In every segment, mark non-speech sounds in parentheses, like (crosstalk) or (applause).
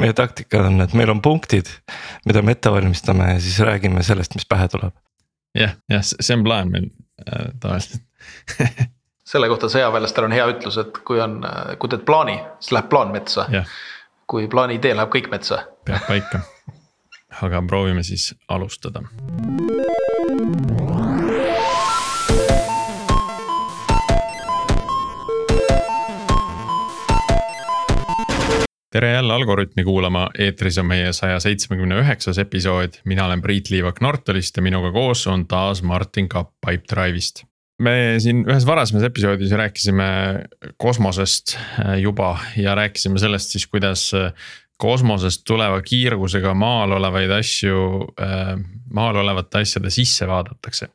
meie taktika on, et meil on punktid, mida me ette valmistame ja siis räägime sellest, mis pähe tuleb. jah, jah, see on plaan meil äh, tavaliselt (laughs) selle kohta sõjaväelastel on hea ütlus, et kui on, kui teed plaani, siis läheb plaan metsa. kui plaani ei tee, läheb kõik metsa. peab paika, aga proovime siis alustada. Tere jälle Algorütmi kuulama, eetris on meie saja seitsmekümne üheksas episood, mina olen Priit Liivak Nortalist ja minuga koos on taas Martin Kapp Pipedrive'ist. me siin ühes varasemas episoodis rääkisime kosmosest äh, juba ja rääkisime sellest siis, kuidas äh, kosmosest tuleva kiirgusega maal olevaid asju, äh, maal olevate asjade sisse vaadatakse.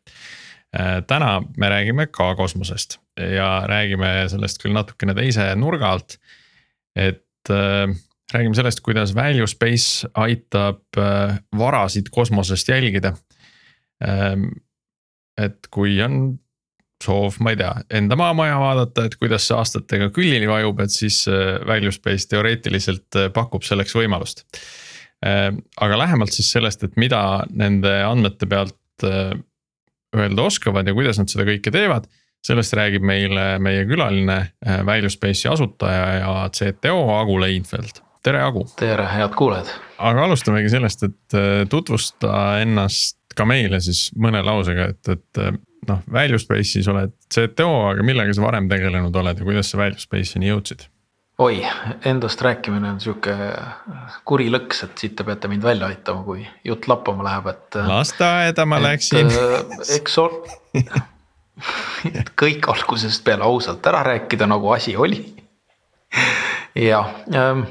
täna me räägime ka kosmosest ja räägime sellest küll natukene teise nurga alt. et äh, räägime sellest, kuidas Value Space aitab äh, varasid kosmosest jälgida ähm,. et kui on soov, ma ei tea, enda maamaja vaadata, et kuidas see aastatega küljeni vajub, et siis äh, Value Space teoreetiliselt äh, pakub selleks võimalust äh,. aga lähemalt siis sellest, et mida nende andmete pealt äh, öelda oskavad ja kuidas nad seda kõike teevad sellest räägib meile meie külaline, äh, Value Space'i asutaja ja CTO Agu Leinfeld, tere Agu. tere, head kuulajad. aga alustamegi sellest, et äh, tutvusta ennast ka meile siis mõne lausega, et, et äh, noh, Value Space'is oled CTO, aga millega sa varem tegelenud oled ja kuidas sa Value Space'ini jõudsid? oi, endast rääkimine on sihuke kuri lõks, et siit te peate mind välja aitama, kui jutt lappama läheb, et. lasteaeda ma et, läksin. eks ol-, (laughs) (laughs) et kõik algusest peale ausalt ära rääkida, nagu asi oli. jah ähm,,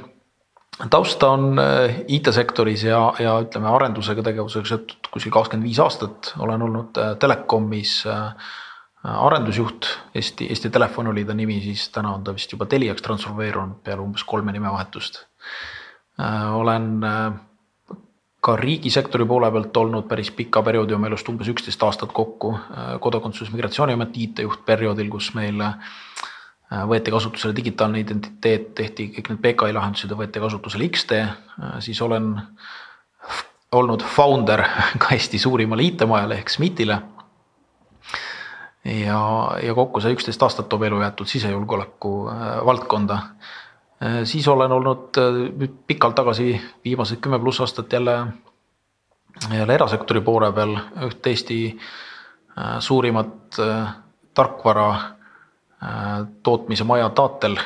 tausta on äh, IT-sektoris ja, ja ütleme arendusega tegevusega seotud kuskil kakskümmend viis aastat, olen olnud äh, Telekomis äh, arendusjuht, Eesti, Eesti Telefon oli ta nimi, siis täna on ta vist juba Teliaks transformeerunud peale umbes kolme nimevahetust. olen ka riigisektori poole pealt olnud päris pika perioodi oma elust, umbes üksteist aastat kokku. kodakondsus- migratsiooniameti IT-juht perioodil, kus meil äh, võeti kasutusele digitaalne identiteet, tehti kõik need PKI lahendused ja võeti kasutusele X-tee, äh, siis olen olnud founder (laughs) ka Eesti suurimale IT-majale ehk SMIT-ile. ja, ja kokku see üksteist aastat toob elu jäetud sisejulgeoleku äh, valdkonda Äh, siis olen olnud äh, nüüd pikalt tagasi, viimased kümme pluss aastat jälle, jälle erasektori poole peal, üht Eesti äh, suurimat tarkvara tootmise maja Taatel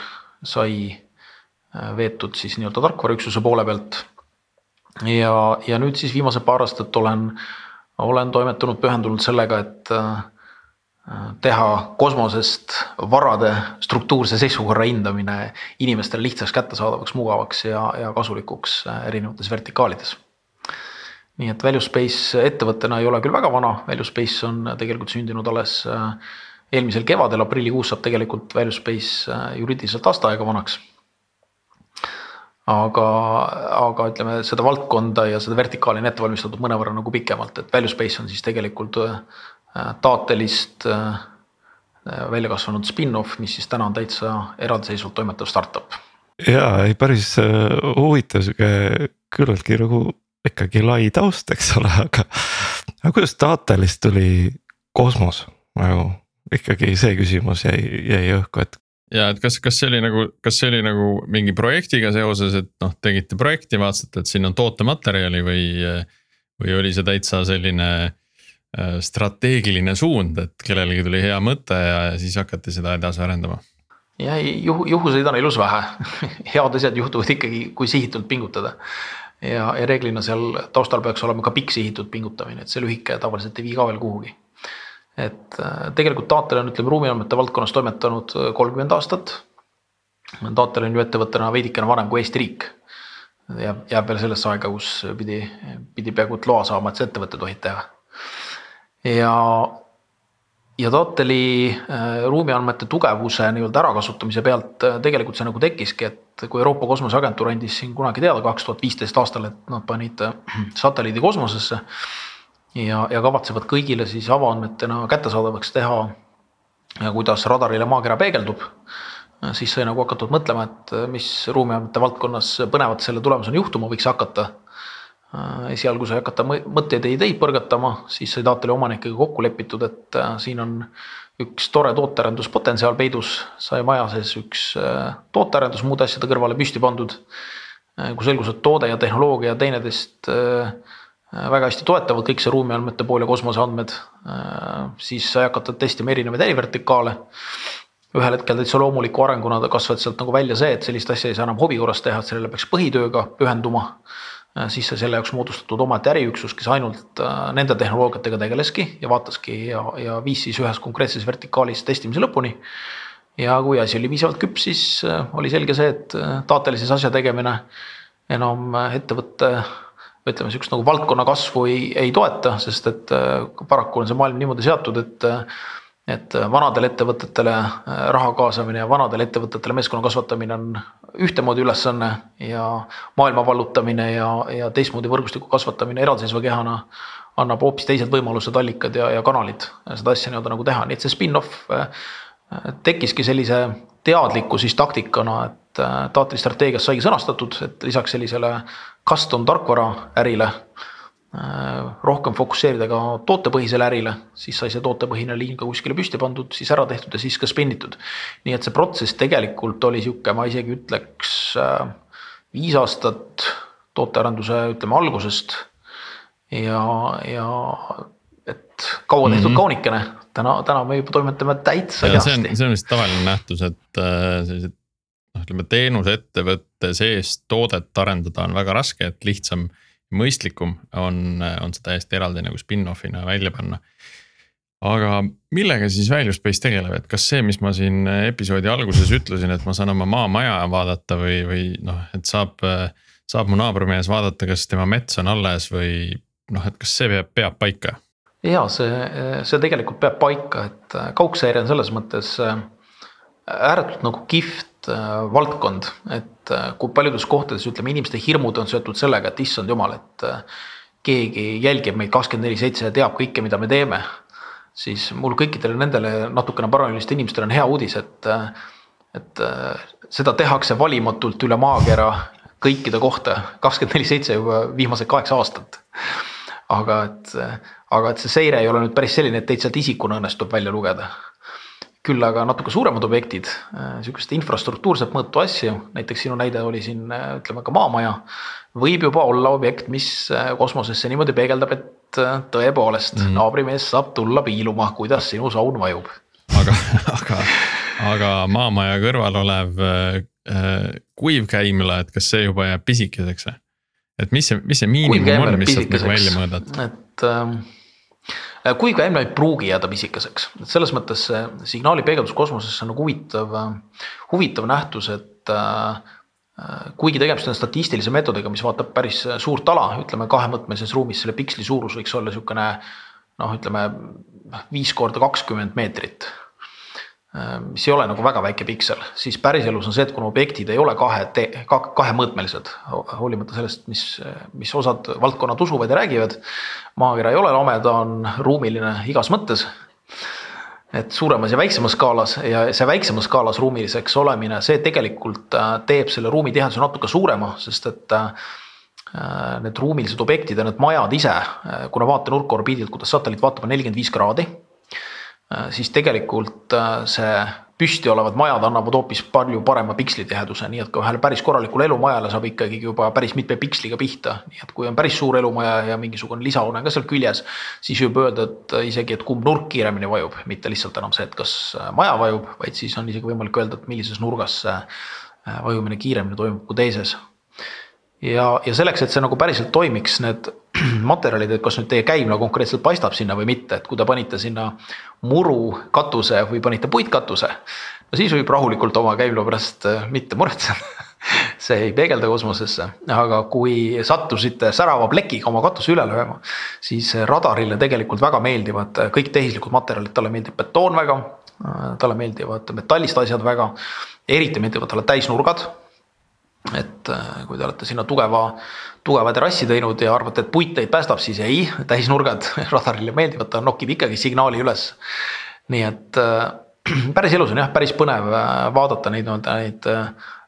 sai veetud siis nii-öelda tarkvaraüksuse poole pealt. ja, ja nüüd siis viimased paar aastat olen, olen toimetanud pühendunult sellega, et teha kosmosest varade struktuurse seisukorra hindamine inimestele lihtsaks, kättesaadavaks, mugavaks ja, ja kasulikuks äh, erinevates vertikaalides. nii et Value Space ettevõttena ei ole küll väga vana, Value Space on tegelikult sündinud alles äh, eelmisel kevadel, aprillikuus saab tegelikult Value Space äh, juriidiliselt aasta aega vanaks. aga, aga ütleme seda valdkonda ja seda vertikaali on ette valmistatud mõnevõrra nagu pikemalt, et Value Space on siis tegelikult taatelist äh, välja kasvanud spin-off, mis siis täna on täitsa eraldiseisvalt toimetav startup. ja ei päris äh, huvitav sihuke küllaltki nagu ikkagi lai taust, eks ole, aga. aga kuidas taatelist tuli kosmos nagu ikkagi see küsimus jäi, jäi õhku, et. ja et kas, kas see oli nagu, kas see oli nagu mingi projektiga seoses, et noh, tegite projekti, vaatasite, et siin on tootematerjali või. või oli see täitsa selline Äh, strateegiline suund, et kellelegi tuli hea mõte ja siis hakati seda edasi arendama? ja juhu, juhuseid on elus vähe (laughs) head asjad juhtuvad ikkagi, kui sihitult pingutada. ja, ja reeglina seal taustal peaks olema ka pikk sihitud pingutamine, et see lühike tavaliselt ei vii ka veel kuhugi. et äh, tegelikult Taatel on, ütleme ruumiandmete valdkonnas toimetanud äh, kolmkümmend aastat. Taatel on ju ettevõttena veidikene vanem kui Eesti riik. jääb, jääb veel sellesse aega, kus pidi, pidi peaaegu et loa saama, et sa ettevõtte tohid teha ja, ja Totali äh, ruumiandmete tugevuse nii-öelda ärakasutamise pealt äh, tegelikult see nagu tekkiski, et kui Euroopa Kosmoseagentuur andis siin kunagi teada kaks tuhat viisteist aastal, et nad panid äh, (clears throat) satelliidi kosmosesse. ja, ja kavatsevad kõigile siis avaandmetena kättesaadavaks teha, kuidas radarile maakera peegeldub siis sai nagu hakatud mõtlema, et mis ruumiandmete valdkonnas põnevat selle tulemusena juhtuma võiks hakata. Esialgu sai hakata mõtteid ja ideid põrgatama, siis sai taateli omanikega kokku lepitud, et siin on üks tore tootearenduspotentsiaal peidus, sai maja sees üks tootearendus muude asjade kõrvale püsti pandud. kui selgus, et toode ja tehnoloogia teineteist väga hästi toetavad kõik see ruumiandmete pool ja kosmoseandmed, siis sai hakata testima erinevaid ärivertikaale ühel hetkel täitsa loomuliku arenguna kasvas sealt nagu välja see, et sellist asja ei saa enam hobi korras teha, et sellele peaks põhitööga pühenduma. Äh, siis sai selle jaoks moodustatud omaette äriüksus, kes ainult äh, nende tehnoloogiatega tegeleski ja vaataski ja, ja viis siis ühes konkreetses vertikaalis testimise lõpuni. ja kui asi oli piisavalt küps, siis äh, oli selge see, et taatelises asja tegemine enam ettevõtte ütleme sihukest nagu valdkonna kasvu ei, ei toeta, sest et paraku on see maailm niimoodi seatud, et et äh, vanadele ettevõtetele äh, raha kaasamine ja vanadele ettevõtetele meeskonna kasvatamine on ühtemoodi ülesanne ja maailma vallutamine ja, ja teistmoodi võrgustiku kasvatamine eraldiseisva kehana annab hoopis teised võimalused, allikad ja, ja kanalid seda asja nii-öelda nagu teha, nii et see spin-off äh, tekkiski sellise teadliku siis taktikana, et taatri strateegias saigi sõnastatud, et lisaks sellisele custom tarkvara ärile Äh, rohkem fokusseerida ka tootepõhisele ärile, siis sai see tootepõhine liin ka kuskile püsti pandud, siis ära tehtud ja siis ka spinnitud. nii et see protsess tegelikult oli sihuke, ma isegi ütleks äh, viis aastat tootearenduse, ütleme algusest. ja, ja et kaua tehtud mm -hmm. kaunikene, täna, täna me juba toimetame täitsa kenasti. see on, see on vist tavaline nähtus, et äh, sellised noh, ütleme teenusettevõtte sees toodet arendada on väga raske, et lihtsam mõistlikum on, on see täiesti eraldi nagu spin-off'ina välja panna. aga millega siis Value Space tegeleb, et kas see, mis ma siin episoodi alguses ütlesin, et ma saan oma maamaja vaadata või, või noh, et saab, saab mu naabrimees vaadata, kas tema mets on alles või noh, et kas see peab, peab paika? ja see, see tegelikult peab paika, et kaugseire on selles mõttes ääretult nagu kihvt valdkond, et äh, kui paljudes kohtades ütleme, inimeste hirmud on seotud sellega, et issand jumal, et äh, keegi jälgib meid kakskümmend neli seitse ja teab kõike, mida me teeme. siis mul kõikidele nendele natukene paranoilistele inimestele on hea uudis, et, et seda tehakse valimatult üle maakera kõikide kohta kakskümmend neli seitse juba viimased kaheksa aastat. aga et, aga et see seire ei ole nüüd päris selline, et teid sealt isikuna õnnestub välja lugeda küll aga natuke suuremad objektid, äh, sihukest infrastruktuurset mõõtu asju, näiteks sinu näide oli siin äh, ütleme ka maamaja. võib juba olla objekt, mis äh, kosmosesse niimoodi peegeldab, et tõepoolest mm naabrimees saab tulla piiluma, kuidas sinu saun vajub. aga, aga, aga maamaja kõrval olev äh, kuivkäimla, et kas see juba jääb pisikeseks? et mis see, mis see miinimum on, mis sealt nagu välja mõõdad? et Äh, kuigi ka M-Night ei pruugi jääda pisikeseks, et selles mõttes see signaali peegeldus kosmosesse on nagu huvitav, äh, huvitav nähtus, et äh, kuigi tegemist on statistilise meetodiga, mis vaatab päris suurt ala, ütleme kahemõõtmelises ruumis selle piksli suurus võiks olla niisugune noh, ütleme viis korda kakskümmend meetrit. Äh, mis ei ole nagu väga väike piksel, siis päriselus on see, et kuna objektid ei ole kahe, kahemõõtmelised, hoolimata sellest, mis, mis osad valdkonnad usuvad ja räägivad. maakera ei ole lame, ta on ruumiline igas mõttes. et suuremas ja väiksemas skaalas ja see väiksemas skaalas ruumiliseks olemine, see tegelikult äh, teeb selle ruumi tiheduse natuke suurema, sest et äh, need ruumilised objektid ja need majad ise, kuna vaatenurk orbiidilt, kuidas satelliit vaatab, on nelikümmend viis kraadi Äh, siis tegelikult äh, see püsti olevad majad annavad hoopis palju parema pikslitiheduse, nii et ka ühele päris korralikule elumajale saab ikkagi juba päris mitme piksliga pihta, nii et kui on päris suur elumaja ja mingisugune lisahoone ka seal küljes, siis võib öelda, et isegi, et kumb nurk kiiremini vajub, mitte lihtsalt enam see, et kas maja vajub, vaid siis on isegi võimalik öelda, et millises nurgas see äh, vajumine kiiremini toimub kui teises. Ja, ja selleks, et see nagu päriselt toimiks, need (clears throat) materjalid, et kas nüüd teie käimla konkreetselt paistab sinna või mitte, et kui te panite sinna muru katuse või panite puitkatuse. no siis võib rahulikult oma käimla pärast äh, mitte muretseda. (laughs) See ei peegelda kosmosesse, aga kui sattusite särava plekiga oma katuse üle lööma, siis radarile tegelikult väga meeldivad kõik tehislikud materjalid, talle meeldib betoon väga, äh, talle meeldivad metallist asjad väga, eriti meeldivad talle täisnurgad et äh, kui te olete sinna tugeva, tugeva terrassi teinud ja arvate, et puit teid päästab, siis ei, täisnurgad (laughs) radarile meeldivad, ta nokib ikkagi signaali üles. nii et, äh, (clears throat) päris elus on jah, päris põnev vaadata neid nii-öelda neid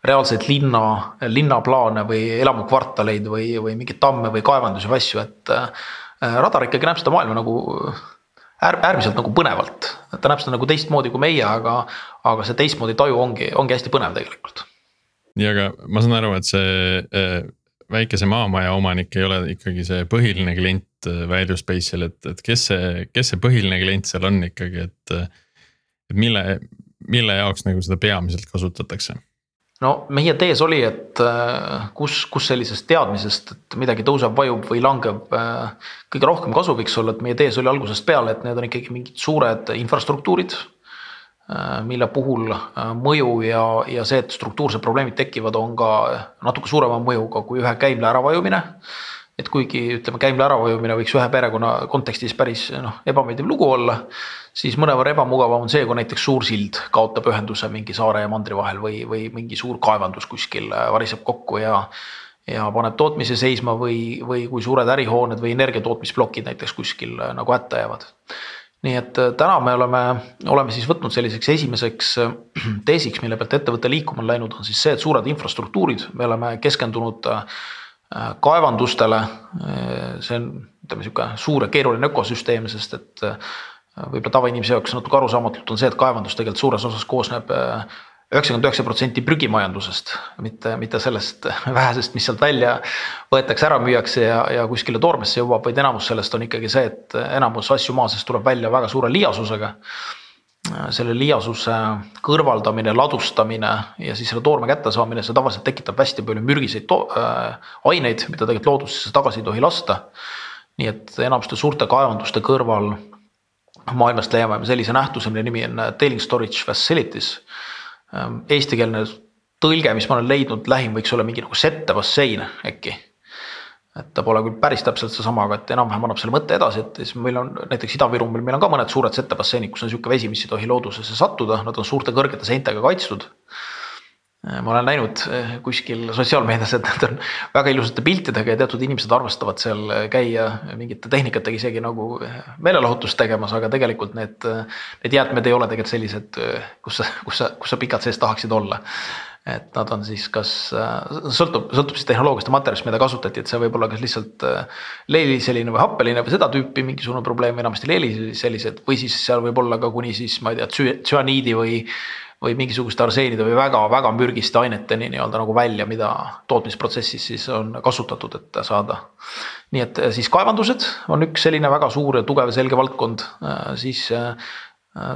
reaalseid linna, linnaplaane või elamukvartaleid või, või mingeid tamme või kaevandusi või asju, et radar ikkagi näeb seda maailma nagu äär-, äärmiselt nagu põnevalt. ta näeb seda nagu teistmoodi kui meie, aga, aga see teistmoodi taju ongi, ongi hästi põnev tegelikult. Nii, aga ma saan aru, et see väikese maamaja omanik ei ole ikkagi see põhiline klient äh, Value Space'il, et, et kes see, kes see põhiline klient seal on ikkagi, et. et mille, mille jaoks nagu seda peamiselt kasutatakse? no meie tees oli, et äh, kus, kus sellisest teadmisest, et midagi tõuseb, vajub või langeb, äh, kõige rohkem kasu võiks olla, et meie tees oli algusest peale, et need on ikkagi mingid suured infrastruktuurid Äh, mille puhul äh, mõju ja, ja see, et struktuursed probleemid tekivad, on ka natuke suurema mõjuga kui ühe käimla äravajumine. et kuigi ütleme, käimla äravajumine võiks ühe perekonna kontekstis päris noh, ebameeldiv lugu olla, siis mõnevõrra ebamugavam on see, kui näiteks suur sild kaotab ühenduse mingi saare ja mandri vahel või, või mingi suur kaevandus kuskil äh, variseb kokku ja ja paneb tootmise seisma või, või kui suured ärihooned või energiatootmisplokid näiteks kuskil nagu hätta jäävad nii et äh, täna me oleme, oleme siis võtnud selliseks esimeseks äh, (clears throat) teesiks, mille pealt ettevõte liikuma on läinud, on siis see, et suured infrastruktuurid, me oleme keskendunud äh, kaevandustele. see on, ütleme sihuke suur ja keeruline ökosüsteem, sest et võib-olla tavainimese jaoks natuke arusaamatult on see, et kaevandus tegelikult suures osas koosneb üheksakümmend üheksa protsenti prügimajandusest, mitte, mitte sellest (laughs) vähesest, mis sealt välja võetakse, ära müüakse ja, ja kuskile toormesse jõuab, vaid enamus sellest on ikkagi see, et enamus asju maa seest tuleb välja väga suure liiasusega. selle liiasuse kõrvaldamine, ladustamine ja siis selle toorme kättesaamine, see tavaliselt tekitab hästi palju mürgiseid äh, aineid, mida tegelikult loodusesse tagasi ei tohi lasta. nii et enamuste suurte kaevanduste kõrval maailmast leiame sellise nähtuse, mille nimi on tailing storage facilities eestikeelne tõlge, mis ma olen leidnud, lähim võiks olla mingi nagu settebassein äkki. et ta pole küll päris täpselt seesama, aga et enam-vähem annab selle mõtte edasi, et siis meil on näiteks Ida-Virumaal, meil on ka mõned suured settebasseinid, kus on sihuke vesi, mis ei tohi loodusesse sattuda, nad on suurte kõrgete seintega kaitstud ma olen näinud äh, kuskil sotsiaalmeedias, et nad on väga ilusate piltidega ja teatud inimesed armastavad seal äh, käia mingite tehnikatega isegi nagu meelelahutust tegemas, aga tegelikult need, need jäätmed ei ole tegelikult sellised, kus sa, kus sa, kus sa pikalt sees tahaksid olla. et nad on siis kas, sõltub, sõltub siis tehnoloogiast ja materjalist, mida kasutati, et see võib olla kas lihtsalt leeliseline või happeline või seda tüüpi mingisugune probleem, enamasti leeliselised või siis seal võib olla ka kuni siis ma ei tea, tsüaniidi või või mingisuguste arseenide või väga-väga mürgiste aineteni nii-öelda nagu välja, mida tootmisprotsessis siis on kasutatud, et saada. nii et eh, siis kaevandused on üks selline väga suur ja tugev ja selge valdkond, eh, siis eh,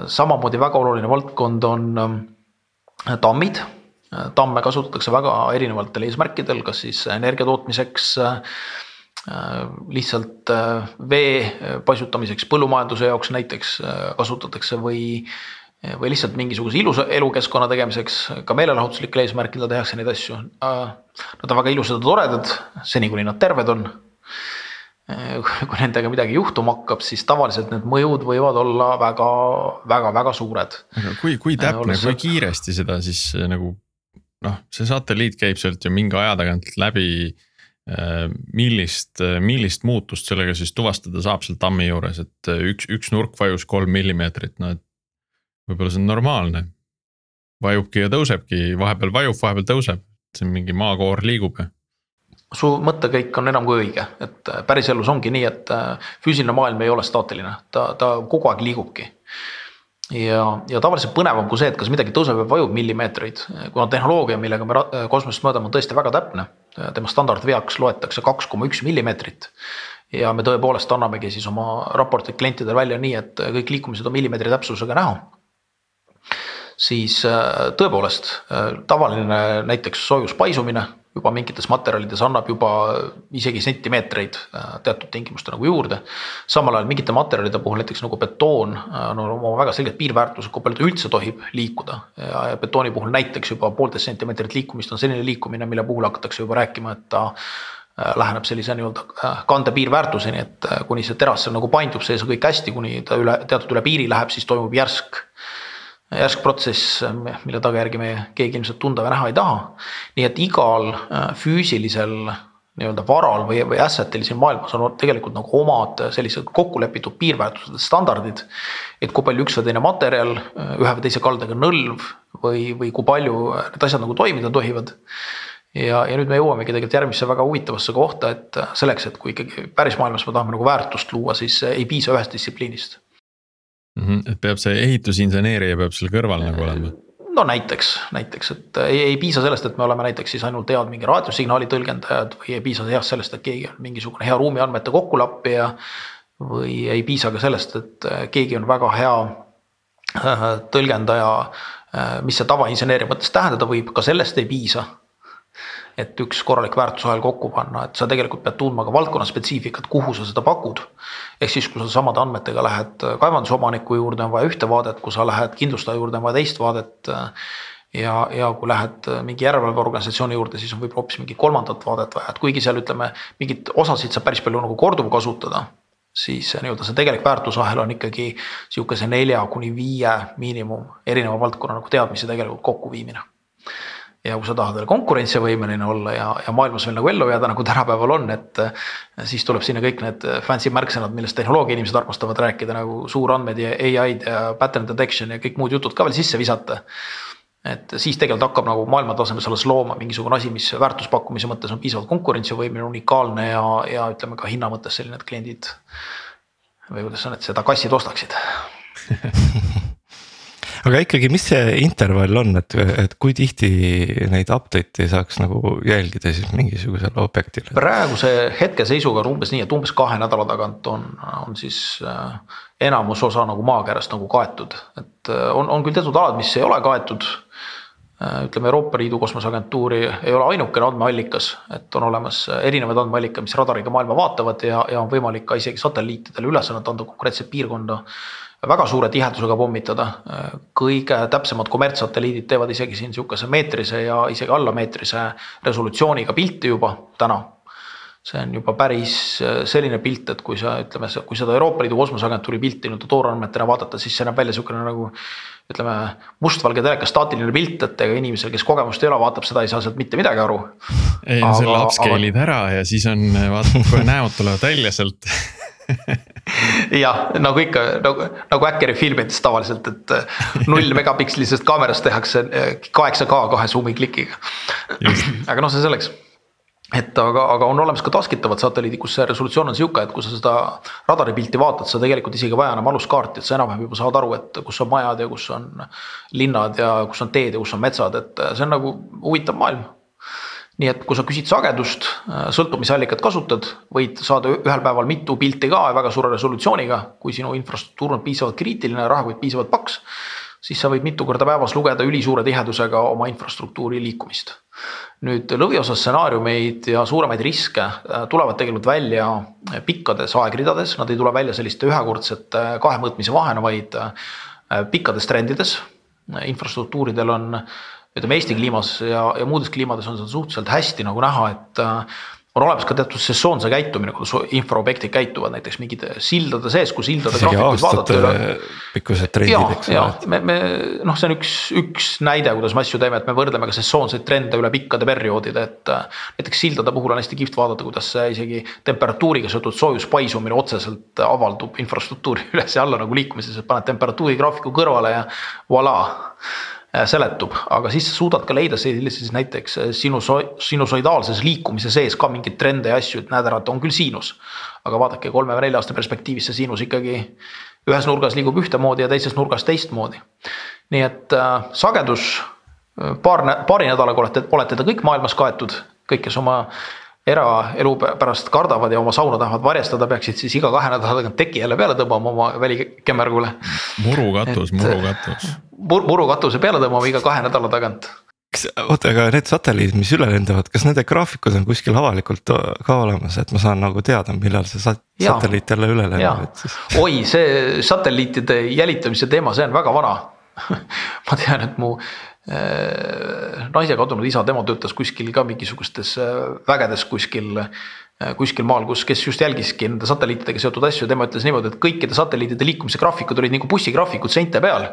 samamoodi väga oluline valdkond on tammid. tamme kasutatakse väga erinevatel eesmärkidel, kas siis energia tootmiseks lihtsalt vee paisutamiseks põllumajanduse jaoks näiteks kasutatakse või või lihtsalt mingisuguse ilusa elukeskkonna tegemiseks, ka meelelahutuslikel eesmärkidel tehakse neid asju. Nad on väga ilusad ja toredad, seni kuni nad terved on. kui nendega midagi juhtuma hakkab, siis tavaliselt need mõjud võivad olla väga, väga, väga suured. aga kui, kui täpne, kui kiiresti seda siis äh, nagu noh, see satelliit käib sealt ju mingi aja tagant läbi äh, millist, äh, millist muutust sellega siis tuvastada saab seal tammi juures, et üks, üks nurk vajus kolm millimeetrit, no et võib-olla see on normaalne. vajubki ja tõusebki, vahepeal vajub, vahepeal tõuseb, see mingi maakoor liigub ja su mõttekäik on enam kui õige, et äh, päriselus ongi nii, et äh, füüsiline maailm ei ole staatiline, ta, ta kogu aeg liigubki. ja, ja tavaliselt põnevam kui see, et kas midagi tõuseb või vajub millimeetreid, kuna tehnoloogia, millega me kosmosest mõõdame, on tõesti väga täpne. tema standardveaks loetakse kaks koma üks millimeetrit. ja me tõepoolest annamegi siis oma raportid klientidele välja nii, et kõik liikumised on millimeetri täpsusega näha siis äh, tõepoolest äh, tavaline näiteks soojus paisumine juba mingites materjalides annab juba isegi sentimeetreid äh, teatud tingimuste nagu juurde. samal ajal mingite materjalide puhul näiteks nagu betoon on no, oma väga selged piirväärtused, kui palju ta üldse tohib liikuda. ja betooni puhul näiteks juba poolteist sentimeetrit liikumist on selline liikumine, mille puhul hakatakse juba rääkima, et ta läheneb sellise nii-öelda kande piirväärtuseni, et kuni see teras seal nagu paindub sees on kõik hästi, kuni ta üle teatud üle piiri läheb, siis toimub järsk järsk protsess, mille tagajärgi me keegi ilmselt tunda või näha ei taha. nii et igal äh, füüsilisel nii-öelda varal või, või asset'il siin maailmas on tegelikult nagu omad sellised kokkulepitud piirväärtused, standardid. et kui palju üks või teine materjal, ühe või teise kaldega nõlv või, või kui palju need asjad nagu toimida tohivad. ja, ja nüüd me jõuamegi tegelikult järgmisse väga huvitavasse kohta, et selleks, et kui ikkagi päris maailmas me tahame nagu väärtust luua, siis ei piisa ühest distsipliinist mm. -hmm, et peab see ehitusinseneerija peab seal kõrval nagu olema no näiteks, näiteks, et ei, ei piisa sellest, et me oleme näiteks siis ainult head mingi raadiosignaali tõlgendajad või ei piisa heast sellest, et keegi on mingisugune hea ruumiandmete kokkulappija. või ei piisa ka sellest, et keegi on väga hea äh, tõlgendaja, äh, mis see tavainseneeri mõttes tähendada võib, ka sellest ei piisa et üks korralik väärtusahel kokku panna, et sa tegelikult pead tundma ka valdkonna spetsiifikat, kuhu sa seda pakud. ehk siis, kui sa samade andmetega lähed kaevandusomaniku juurde, on vaja ühte vaadet, kui sa lähed kindlustaja juurde, on vaja teist vaadet. ja, ja kui lähed mingi järelevalveorganisatsiooni juurde, siis on võib-olla hoopis mingi kolmandat vaadet vaja, et kuigi seal ütleme, mingeid osasid saab päris palju nagu korduvkasutada siis nii-öelda see tegelik väärtusahel on ikkagi sihukese nelja kuni viie miinimum erineva valdkonna nagu teadmisi tegelikult kokkuviimine ja kui sa tahad veel konkurentsivõimeline olla ja, ja maailmas veel nagu ellu jääda, nagu tänapäeval on, et. siis tuleb sinna kõik need fancy märksõnad, millest tehnoloogia inimesed armastavad rääkida nagu suurandmed ja ai-d ja pattern detection ja kõik muud jutud ka veel sisse visata. et siis tegelikult hakkab nagu maailma tasemel alles looma mingisugune asi, mis väärtuspakkumise mõttes on piisavalt konkurentsivõimeline, unikaalne ja, ja ütleme ka hinna mõttes selline, et kliendid. või kuidas on, et seda kassid ostaksid (laughs) aga ikkagi, mis see intervall on, et, et kui tihti neid update'e saaks nagu jälgida siis mingisugusele objektile? praeguse hetkeseisuga on umbes nii, et umbes kahe nädala tagant on, on siis äh, enamus osa nagu maakerast nagu kaetud, et äh, on, on küll teatud alad, mis ei ole kaetud ütleme, Euroopa Liidu kosmoseagentuuri ei ole ainukene andmeallikas, et on olemas erinevaid andmeallikaid, mis radariga maailma vaatavad ja, ja on võimalik ka isegi satelliitidele ülesannet anda konkreetset piirkonda väga suure tihedusega pommitada. kõige täpsemad kommertssatelliidid teevad isegi siin sihukese meetrise ja isegi alla meetrise resolutsiooniga pilti juba täna. See on juba päris äh, selline pilt, et kui sa ütleme, kui seda Euroopa Liidu kosmoseagentuuri pilti nii-öelda toorandmetena vaadata, siis see näeb välja sihukene nagu ütleme, mustvalge telekas staatiline pilt, et ega inimesel, kes kogemust ei ole, vaatab seda, ei saa sealt mitte midagi aru. ei selle upscale'id aga... ära ja siis on, vaatad kohe näod tulevad välja sealt (laughs) jah, nagu ikka nagu, nagu Hackeri filmides tavaliselt, et äh, null (laughs) megapikslisest kaamerast tehakse äh, kaheksa K kahe zoom'i klikiga. aga noh, see selleks et aga, aga on olemas ka taskitavad satelliidid, kus see resolutsioon on sihuke, et kui sa seda radaripilti vaatad, sa tegelikult isegi ei vaja enam aluskaarti, et sa enam-vähem juba saad aru, et kus on majad ja kus on linnad ja kus on teed ja kus on metsad, et see on nagu huvitav maailm nii et kui sa küsid sagedust, sõltub, mis allikat kasutad, võid saada ühel päeval mitu pilti ka väga suure resolutsiooniga, kui sinu infrastruktuur on piisavalt kriitiline, rahakott piisavalt paks. siis sa võid mitu korda päevas lugeda ülisuure tihedusega oma infrastruktuuri liikumist. Nüüd lõviosa stsenaariumeid ja suuremaid riske äh, tulevad tegelikult välja pikkades aegridades, nad ei tule välja selliste ühekordsete kahe mõõtmise vahena, vaid äh, pikkades trendides. infrastruktuuridel on ütleme Eesti kliimas ja, ja muudes kliimades on seda suhteliselt hästi nagu näha, et äh, on olemas ka teatud sesoonse käitumine, kuidas infraobjektid käituvad näiteks mingite sildade sees, kui sildade graafikuid vaadata. pikkused trendid, eks ole. me, me noh, see on üks, üks näide, kuidas me asju teeme, et me võrdleme ka sesoonseid trende üle pikkade perioodide, et. Äh, näiteks sildade puhul on hästi kihvt vaadata, kuidas see isegi temperatuuriga seotud soojus paisumine otseselt avaldub infrastruktuuri (laughs) üles ja alla nagu liikumises, et paned temperatuuri graafiku kõrvale ja voilà seletub, aga siis sa suudad ka leida sellises näiteks äh, sinuso-, sinusoidaalses liikumise sees ka mingeid trende ja asju, et näed ära, et on küll siinus. aga vaadake kolme või nelja aasta perspektiivis see siinus ikkagi ühes nurgas liigub ühtemoodi ja teises nurgas teistmoodi. nii et äh, sagedus äh, paar, paari nädalaga olete, olete te kõik maailmas kaetud, kõik, kes oma eraelu pärast kardavad ja oma sauna tahavad varjestada, peaksid siis iga kahe nädala tagant teki jälle peale tõmbama oma välikemmergule. murukatus, murukatus. Mur-, murukatuse peale tõmbama iga kahe nädala tagant. kas, oota, aga need satelliidid, mis üle lendavad, kas nende graafikud on kuskil avalikult ka olemas, et ma saan nagu teada, millal see sat-, satelliit jälle üle lendab, et siis. oi, see satelliitide jälitamise teema, see on väga vana (laughs) ma tean, et mu naise kadunud isa, tema töötas kuskil ka mingisugustes äh, vägedes kuskil äh, kuskil maal, kus, kes just jälgiski nende satelliitidega seotud asju, tema ütles niimoodi, et kõikide satelliitide liikumise graafikud olid nagu bussigraafikud seinte peal.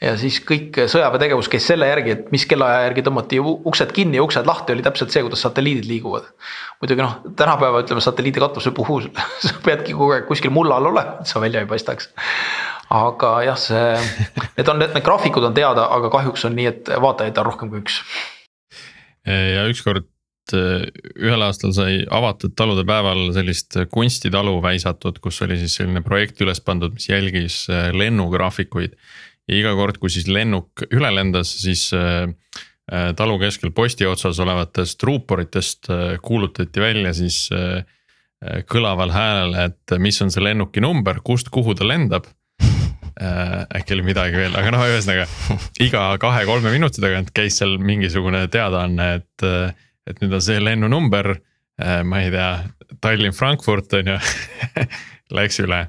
Ja siis kõik sõjaväetegevus käis selle järgi, et mis kellaaja järgi tõmmati uksed kinni ja uksed lahti, oli täpselt see, kuidas satelliidid liiguvad. muidugi noh, tänapäeva ütleme satelliidi katuse puhul (laughs) sa peadki kogu aeg kuskil mulla all olema, et sa välja ei paistaks. aga jah, see, need on, need graafikud on teada, aga kahjuks on nii, et vaatajaid on rohkem kui üks. ja ükskord eh, ühel aastal sai avatud talude päeval sellist kunstitalu väisatud, kus oli siis selline projekt üles pandud, mis jälgis eh, lennugraafikuid ja iga kord, kui siis lennuk üle lendas, siis äh, äh, talu keskel posti otsas olevatest ruuporitest äh, kuulutati välja siis kõlaval häälel, et mis on see lennuki number, kust, kuhu ta lendab äkki oli midagi veel, aga noh, ühesõnaga iga kahe-kolme minuti tagant käis seal mingisugune teadaanne, et, et nüüd on see lennunumber. ma ei tea, Tallinn-Frankfurt on ju (laughs) läks üle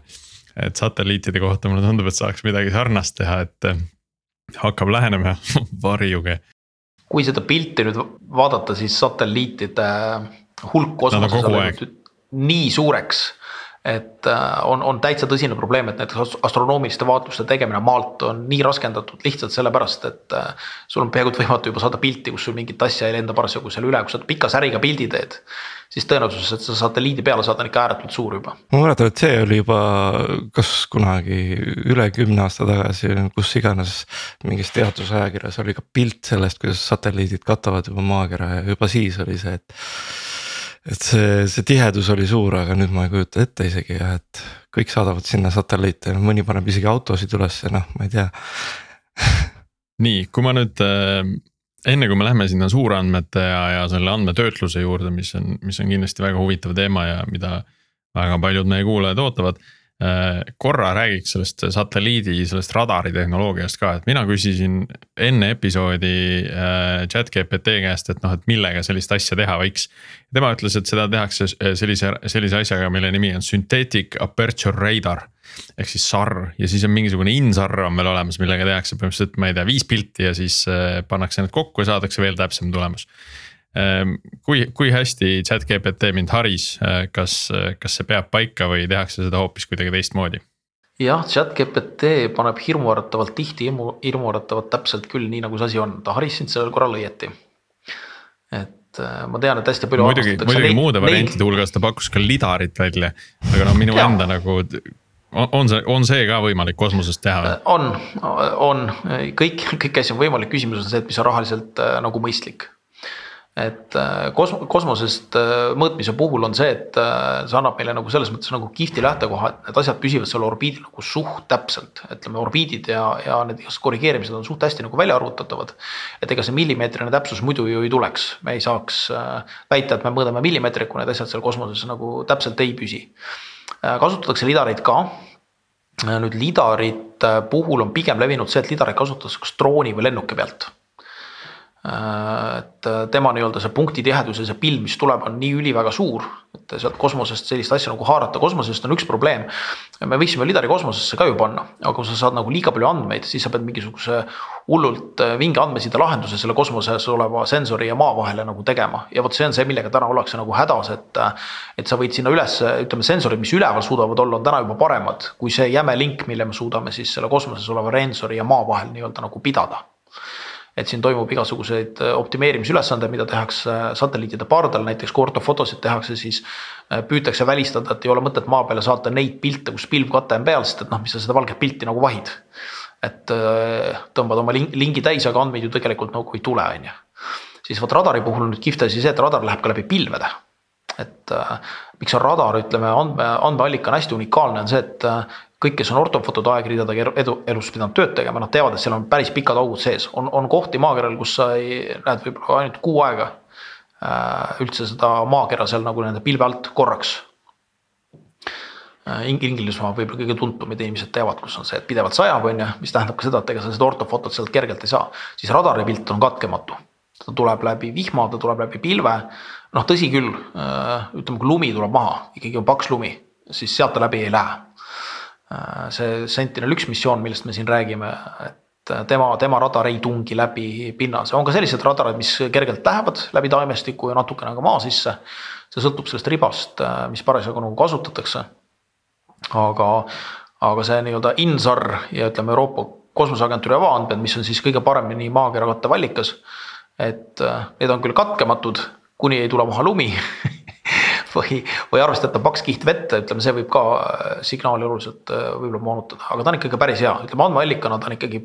et satelliitide kohta mulle tundub, et saaks midagi sarnast teha, et eh, hakkab lähenema (laughs) varjuge. kui seda pilti nüüd vaadata, siis satelliitide hulk kosmoses on läinud nii suureks et äh, on, on täitsa tõsine probleem, et näiteks astronoomiliste vaatluste tegemine maalt on nii raskendatud lihtsalt sellepärast, et äh, sul on peaaegu võimatu juba saada pilti, kus sul mingit asja ei lenda parasjagu seal üle, kui sa pika säriga pildi teed. siis tõenäosus, et sa satelliidi peale saad, on ikka ääretult suur juba. ma mäletan, et see oli juba kas kunagi üle kümne aasta tagasi, kus iganes mingis teadusajakirjas oli ka pilt sellest, kuidas satelliidid katavad juba maakera ja juba siis oli see, et et see, see tihedus oli suur, aga nüüd ma ei kujuta ette isegi ja et kõik saadavad sinna satelliite, mõni paneb isegi autosid ülesse, noh, ma ei tea. (laughs) Nii, kui ma nüüd äh, enne kui me läheme sinna suurandmete ja, ja selle andmetöötluse juurde, mis on, mis on kindlasti väga huvitav teema ja mida väga paljud meie kuulajad ootavad korra räägiks sellest satelliidi, sellest radari tehnoloogiast ka, et mina küsisin enne episoodi äh, chat GPT käest, et noh, et millega sellist asja teha võiks. tema ütles, et seda tehakse äh, sellise, sellise asjaga, mille nimi on synthetic aperture radar. ehk siis SAR ja siis on mingisugune in-SAR on veel olemas, millega tehakse põhimõtteliselt, ma ei tea, viis pilti ja siis pannakse need kokku ja saadakse veel täpsem tulemus kui, kui hästi chat-GPT mind haris, äh, kas, kas see peab paika või tehakse seda hoopis kuidagi teistmoodi? jah, chat-GPT paneb hirmuäratavalt tihti hirmu, hirmuäratavalt täpselt küll nii, nagu see asi on, ta haris sind sellel korral õieti. et äh, ma tean, et hästi palju. muidugi, muidugi muude variantide hulgas ta pakkus ka lidarit välja, aga noh, minu enda nagu on see, on see ka võimalik kosmosest teha? on, on kõik, kõiki asju on võimalik, küsimus on see, et mis on rahaliselt nagu mõistlik et äh, kosm-, kosmosest äh, mõõtmise puhul on see, et äh, see annab meile nagu selles mõttes nagu kihvti lähtekoha, et need asjad püsivad seal orbiidil nagu suht täpselt. ütleme, orbiidid ja, ja need korrigeerimised on suht hästi nagu välja arvutatavad. et ega see millimeetrine täpsus muidu ju ei tuleks, me ei saaks väita, et me mõõdame millimeetrit, kui need asjad seal kosmoses nagu täpselt ei püsi. kasutatakse lidareid ka nüüd lidarite puhul on pigem levinud see, et lidareid kasutatakse kas drooni või lennuki pealt et äh, tema nii-öelda see punktitihedus ja see pilv, mis tuleb, on nii üliväga suur, et sealt kosmosest sellist asja nagu haarata, kosmosest on üks probleem. me võiksime lidari kosmosesse ka ju panna, aga kui sa saad nagu liiga palju andmeid, siis sa pead mingisuguse hullult äh, vinge andmeside lahenduse selle kosmoses oleva sensori ja maa vahele nagu tegema. ja vot see on see, millega täna ollakse nagu hädas, et, et sa võid sinna üles, ütleme, sensorid, mis üleval suudavad olla, on täna juba paremad kui see jäme link, mille me suudame siis selle kosmoses oleva sensori ja maa vahel nii-öelda nagu pidada et siin toimub igasuguseid äh, optimeerimisülesandeid, mida tehakse äh, satelliitide pardal, näiteks kui ortofotosid tehakse, siis äh, püütakse välistada, et ei ole mõtet maa peale saata neid pilte, kus pilvkate on peal, sest et noh, mis sa seda valget pilti nagu vahid. et tõmbad oma lingi täis, aga andmeid ju tegelikult nagu ei tule, on ju. siis vot radari puhul on nüüd kihvt asi see, et radar läheb ka läbi pilvede et miks on radar, ütleme andme, andmeallikana hästi unikaalne on see, et kõik, kes on ortofotode aegridadega edu, elus pidanud tööd tegema, nad teavad, et seal on päris pikad augud sees, on, on kohti maakeral, kus sa ei, näed võib-olla ainult kuu aega äh, üldse seda maakera seal nagu nende pilve alt korraks äh,. Inglismaa võib-olla kõige tuntumad inimesed teavad, kus on see, et pidevalt sajab, on ju, mis tähendab ka seda, et ega sa seda ortofotot sealt kergelt ei saa, siis radari pilt on katkematu. ta tuleb läbi vihma, ta tuleb läbi pilve, noh, tõsi küll, äh, ütleme, kui lumi tuleb maha, ikkagi on paks lumi, siis sealt ta läbi ei lähe Äh, see Sentinel üks missioon, millest me siin räägime, et äh, tema, tema radar ei tungi läbi pinnase, on ka sellised radarid, mis kergelt lähevad läbi taimestiku ja natukene ka maa sisse. see sõltub sellest ribast, äh, mis parasjagu nagu kasutatakse. aga, aga see nii-öelda INSAR ja ütleme Euroopa kosmoseagentuuri avaandmed, mis on siis kõige paremini maakera kattev allikas. et need on küll katkematud, kuni ei tule maha lumi (laughs) või, või arvestatav paks kiht vett, ütleme, see võib ka signaali oluliselt võib-olla moonutada, aga ta on ikkagi päris hea, ütleme andmeallikana ta on ikkagi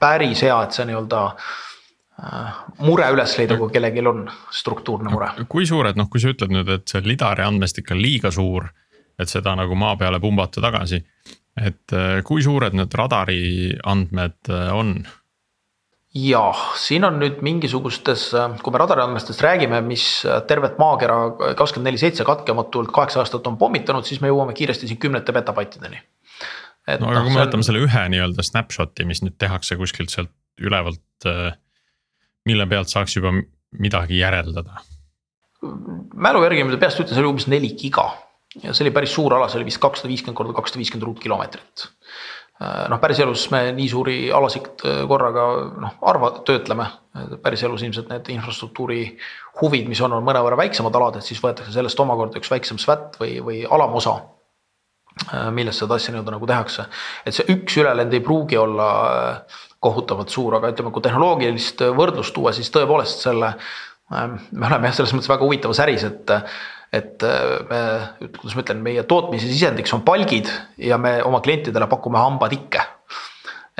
päris hea, et see nii-öelda mure üles leida, kui kellelgi on struktuurne mure. kui suured, noh, kui sa ütled nüüd, et see lidari andmestik on liiga suur, et seda nagu maa peale pumbata tagasi. et äh, kui suured need radari andmed äh, on? Jah, siin on nüüd mingisugustes, kui me radari andmestest räägime, mis tervet maakera kakskümmend neli seitse katkematult kaheksa aastat on pommitanud, siis me jõuame kiiresti siin kümnete petabaitideni. no aga kui me võtame on... selle ühe nii-öelda snapshot'i, mis nüüd tehakse kuskilt sealt ülevalt äh, mille pealt saaks juba midagi järeldada? mälu järgi ma peast ütlen, see oli umbes neli giga ja see oli päris suur ala, see oli vist kakssada viiskümmend korda kakssada viiskümmend ruutkilomeetrit. Noh, päriselus me nii suuri alasid korraga noh, harva töötleme, päriselus ilmselt need infrastruktuuri huvid, mis on, on mõnevõrra väiksemad alad, et siis võetakse sellest omakorda üks väiksem SWAT või, või alamosa milles seda asja nii-öelda nagu tehakse, et see üks ülelend ei pruugi olla kohutavalt suur, aga ütleme, kui tehnoloogilist võrdlust tuua, siis tõepoolest selle. Me oleme jah, selles mõttes väga huvitavas äris, et, et äh, me, kuidas ma ütlen, meie tootmise sisendiks on palgid ja me oma klientidele pakume hambatikke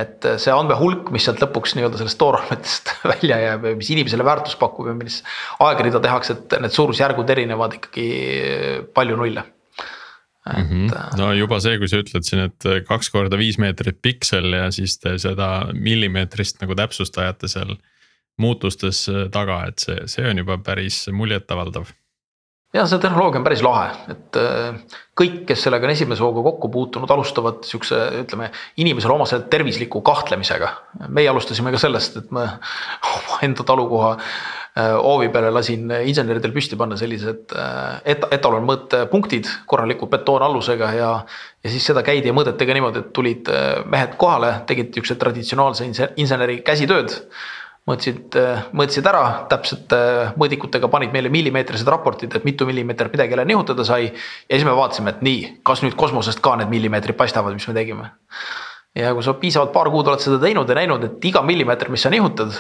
et see andmehulk, mis sealt lõpuks nii-öelda sellest toorandmetest (laughs) välja jääb ja mis inimesele väärtust pakub ja mis aegrida tehakse, et need suurusjärgud erinevad ikkagi palju nulle Mm -hmm. no juba see, kui sa ütled siin, et kaks korda viis meetrit piksel ja siis te seda millimeetrist nagu täpsustajate seal muutustes äh, taga, et see, see on juba päris muljetavaldav. Ja see tehnoloogia on päris lahe, et äh, kõik, kes sellega on esimese hooga kokku puutunud, alustavad siukse, ütleme inimesele omase tervisliku kahtlemisega. meie alustasime ka sellest, et me omaenda talukoha Äh, hoovi peale lasin inseneridel püsti panna sellised äh, et-, etalonmõõtepunktid korraliku betoonalusega ja. ja siis seda käidi ja mõõdeti ka niimoodi, et tulid mehed kohale, tegid niisuguse traditsionaalse inseneri käsitööd mõõtsid, mõõtsid ära täpsete mõõdikutega, panid meile millimeetrised raportid, et mitu millimeetrit midagi jälle nihutada sai. ja siis me vaatasime, et nii, kas nüüd kosmosest ka need millimeetrid paistavad, mis me tegime. ja kui sa piisavalt paar kuud oled seda teinud ja näinud, et iga millimeeter, mis sa nihutad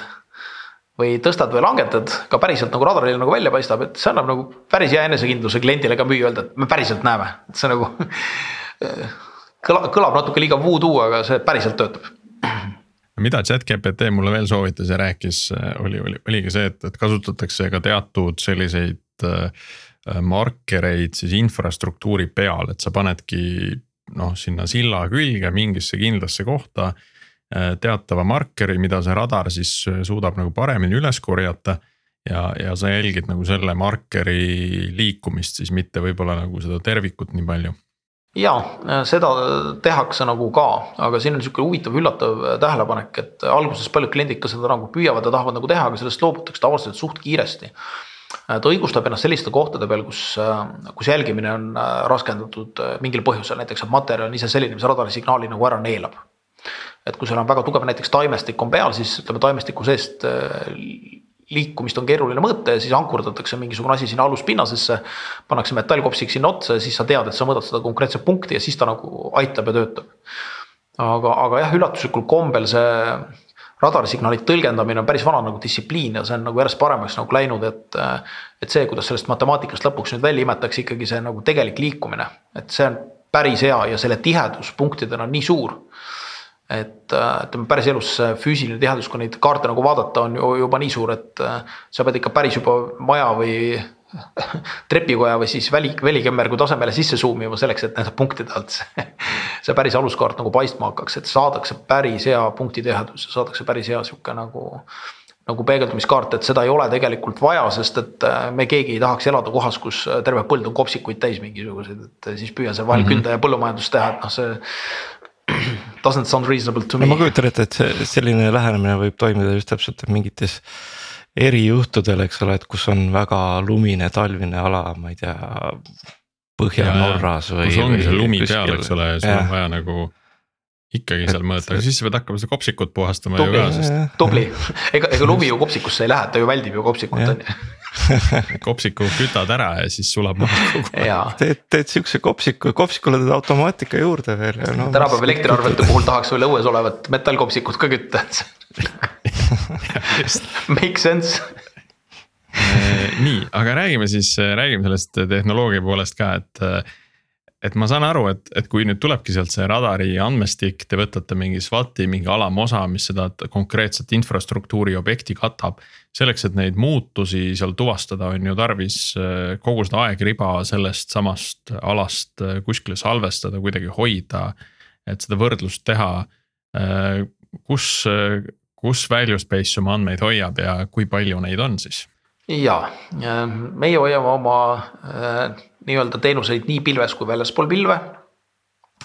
või tõstad või langetad, ka päriselt nagu radaril nagu välja paistab, et see annab nagu päris hea enesekindluse kliendile ka müüa, öelda, et me päriselt näeme, et see nagu (laughs) kõlab, kõlab natuke liiga voodoo, aga see päriselt töötab mida chat-GPT mulle veel soovitas ja rääkis, oli, oli, oligi see, et, et kasutatakse ka teatud selliseid äh, markereid siis infrastruktuuri peal, et sa panedki noh, sinna silla külge mingisse kindlasse kohta Äh, teatava markeri, mida see radar siis äh, suudab nagu paremini üles korjata. ja, ja sa jälgid nagu selle markeri liikumist siis mitte võib-olla nagu seda tervikut nii palju ja äh, seda tehakse nagu ka, aga siin on sihuke huvitav üllatav tähelepanek, et alguses paljud kliendid ka seda nagu püüavad ja tahavad nagu teha, aga sellest loobutakse tavaliselt suht kiiresti. ta õigustab ennast selliste kohtade peal, kus, kus jälgimine on raskendatud mingil põhjusel, näiteks et materjal on ise selline, mis radarisignaali nagu ära neelab et kui sul on väga tugev näiteks taimestik on peal, siis ütleme taimestiku seest äh, liikumist on keeruline mõõta ja siis ankurdatakse mingisugune asi sinna aluspinnasesse. pannakse metallkopsik sinna otsa ja siis sa tead, et sa mõõdad seda konkreetset punkti ja siis ta nagu aitab ja töötab. aga, aga jah, üllatuslikul kombel see radarisignaalid tõlgendamine on päris vana nagu distsipliin ja see on nagu järjest paremaks nagu läinud, et. et see, kuidas sellest matemaatikast lõpuks nüüd välja imetakse ikkagi see nagu tegelik liikumine, et see on päris hea ja selle tihedus punktidena on nii suur et äh, ütleme päriselus füüsiline tihedus, kui neid kaarte nagu vaadata, on ju juba nii suur, et äh, sa pead ikka päris juba maja või (laughs) trepikoja või siis väli, välikemmergu tasemele sisse zoom ima selleks, et nende punktide alt see, (laughs) see päris aluskaart nagu paistma hakkaks, et saadakse päris hea punktitihedus ja saadakse päris hea sihuke nagu nagu peegeldumiskaart, et seda ei ole tegelikult vaja, sest et äh, me keegi ei tahaks elada kohas, kus terve põld on kopsikuid täis mingisuguseid, et siis püüa seal vahel mm -hmm. künda ja põllumajandust teha, et noh, see (clears throat) doesn't sound reasonable to me. no ma kujutan ette, et selline lähenemine võib toimida just täpselt mingites erijuhtudel, eks ole, et kus on väga lumine talvine ala, ma ei tea. Põhja-Norras või. kus ongi see lumi kuskil. peal, eks ole, ja sul on vaja nagu ikkagi seal mõõta, aga siis sa pead hakkama seda kopsikut puhastama tubli, ju ka, sest. tubli, ega, ega lumi ju kopsikusse ei lähe, ta ju väldib ju kopsikut on ju (laughs) kopsiku kütad ära ja siis sulab maha kogu aeg. teed, teed siukse kopsiku, kopsikule teed automaatika juurde veel ja no. tänapäeva elektriarvete puhul tahaks veel õues olevat metallkopsikut ka kütta, (laughs) make sense. Eh, nii, aga räägime siis, räägime sellest tehnoloogia poolest ka, et. Et ma saan aru, et, et kui nüüd tulebki sealt see radari andmestik, te võtate mingi SWAT-i mingi alamosa, mis seda konkreetset infrastruktuuri objekti katab. selleks, et neid muutusi seal tuvastada, on ju tarvis eh, kogu seda aegriba sellest samast alast eh, kuskile salvestada, kuidagi hoida. et seda võrdlust teha. kus, kus value space oma andmeid hoiab ja kui palju neid on siis? ja meie hoiame oma äh, nii-öelda teenuseid nii pilves kui väljaspool pilve.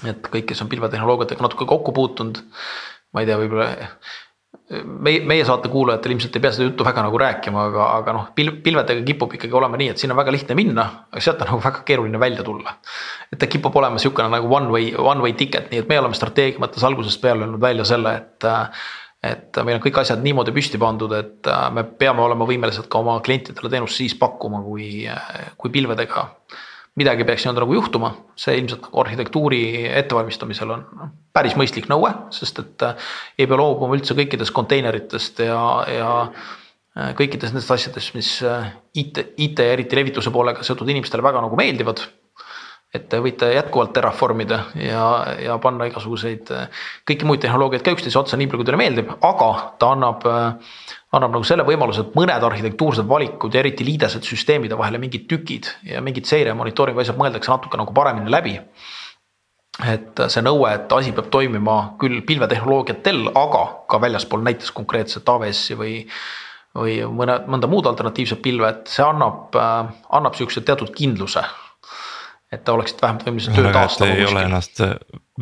et kõik, kes on pilvetehnoloogiatega natuke kokku puutunud, ma ei tea, võib-olla meie, meie saate kuulajatel ilmselt ei pea seda juttu väga nagu rääkima, aga, aga noh, pilv, pilvedega kipub ikkagi olema nii, et sinna on väga lihtne minna, aga sealt on nagu väga keeruline välja tulla. et ta kipub olema sihukene nagu one way, one way ticket, nii et me oleme strateegia mõttes algusest peale öelnud välja selle, et et meil on kõik asjad niimoodi püsti pandud, et äh, me peame olema võimelised ka oma klientidele teenust siis pakkuma, kui, kui pilvedega midagi peaks nii-öelda nagu juhtuma, see ilmselt nagu arhitektuuri ettevalmistamisel on päris mõistlik nõue, sest et äh, ei pea loobuma üldse kõikidest konteineritest ja, ja äh, kõikidest nendest asjadest, mis äh, IT, IT ja eriti levituse poolega seotud inimestele väga nagu meeldivad. Et te võite jätkuvalt terraformida ja, ja panna igasuguseid kõiki muid tehnoloogiaid ka üksteise otsa nii palju, kui teile meeldib, aga ta annab, annab nagu selle võimaluse, et mõned arhitektuursed valikud ja eriti liidesed süsteemide vahele mingid tükid ja mingid seire ja monitooringu asjad mõeldakse natuke nagu paremini läbi. et see nõue, et asi peab toimima küll pilvetehnoloogiatel, aga ka väljaspool näiteks konkreetset AWS-i või või mõne, mõnda muud alternatiivset pilve, et see annab, annab sihukese teatud kindluse et te oleksite vähemalt võimelised et taastama ei ole kuskil. ennast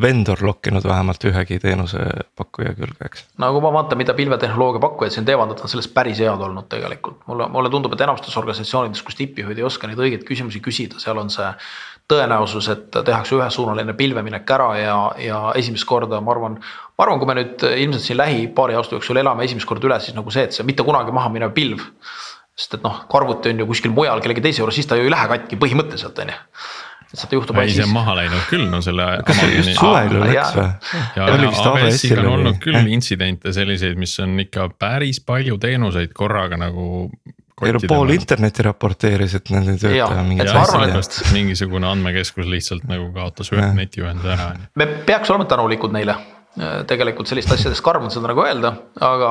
vendor lock inud vähemalt ühegi teenusepakkuja külge, eks. no kui ma vaatan, mida pilvetehnoloogia pakkujad siin teevad, nad on sellest päris head olnud tegelikult. mulle, mulle tundub, et enamustes organisatsioonides, kus tippjuhid ei oska neid õigeid küsimusi küsida, seal on see tõenäosus, et tehakse ühesuunaline pilveminek ära ja, ja esimest korda ma arvan, ma arvan, kui me nüüd ilmselt siin lähi paari aasta jooksul elame esimest korda üle, siis nagu see, et see mitte kunagi maha minev pilv. sest et noh, arvuti on ju kuskil mujal kellegi teise juures, siis ta ju ei lähe katki põhimõtteliselt on ju. Seda juhtub ei, see on maha läinud küll, no selle. kas see just suvel ju läks või? ja, ja AWS-il on olnud küll intsidente selliseid, mis on ikka päris palju teenuseid korraga nagu. no pool internetti raporteeris, et nad ei tööta mingit et mingisugune andmekeskus lihtsalt nagu kaotas ühe netiühenduse ära, me peaks olema tänulikud neile, tegelikult selliste asjadest karm on seda nagu öelda, aga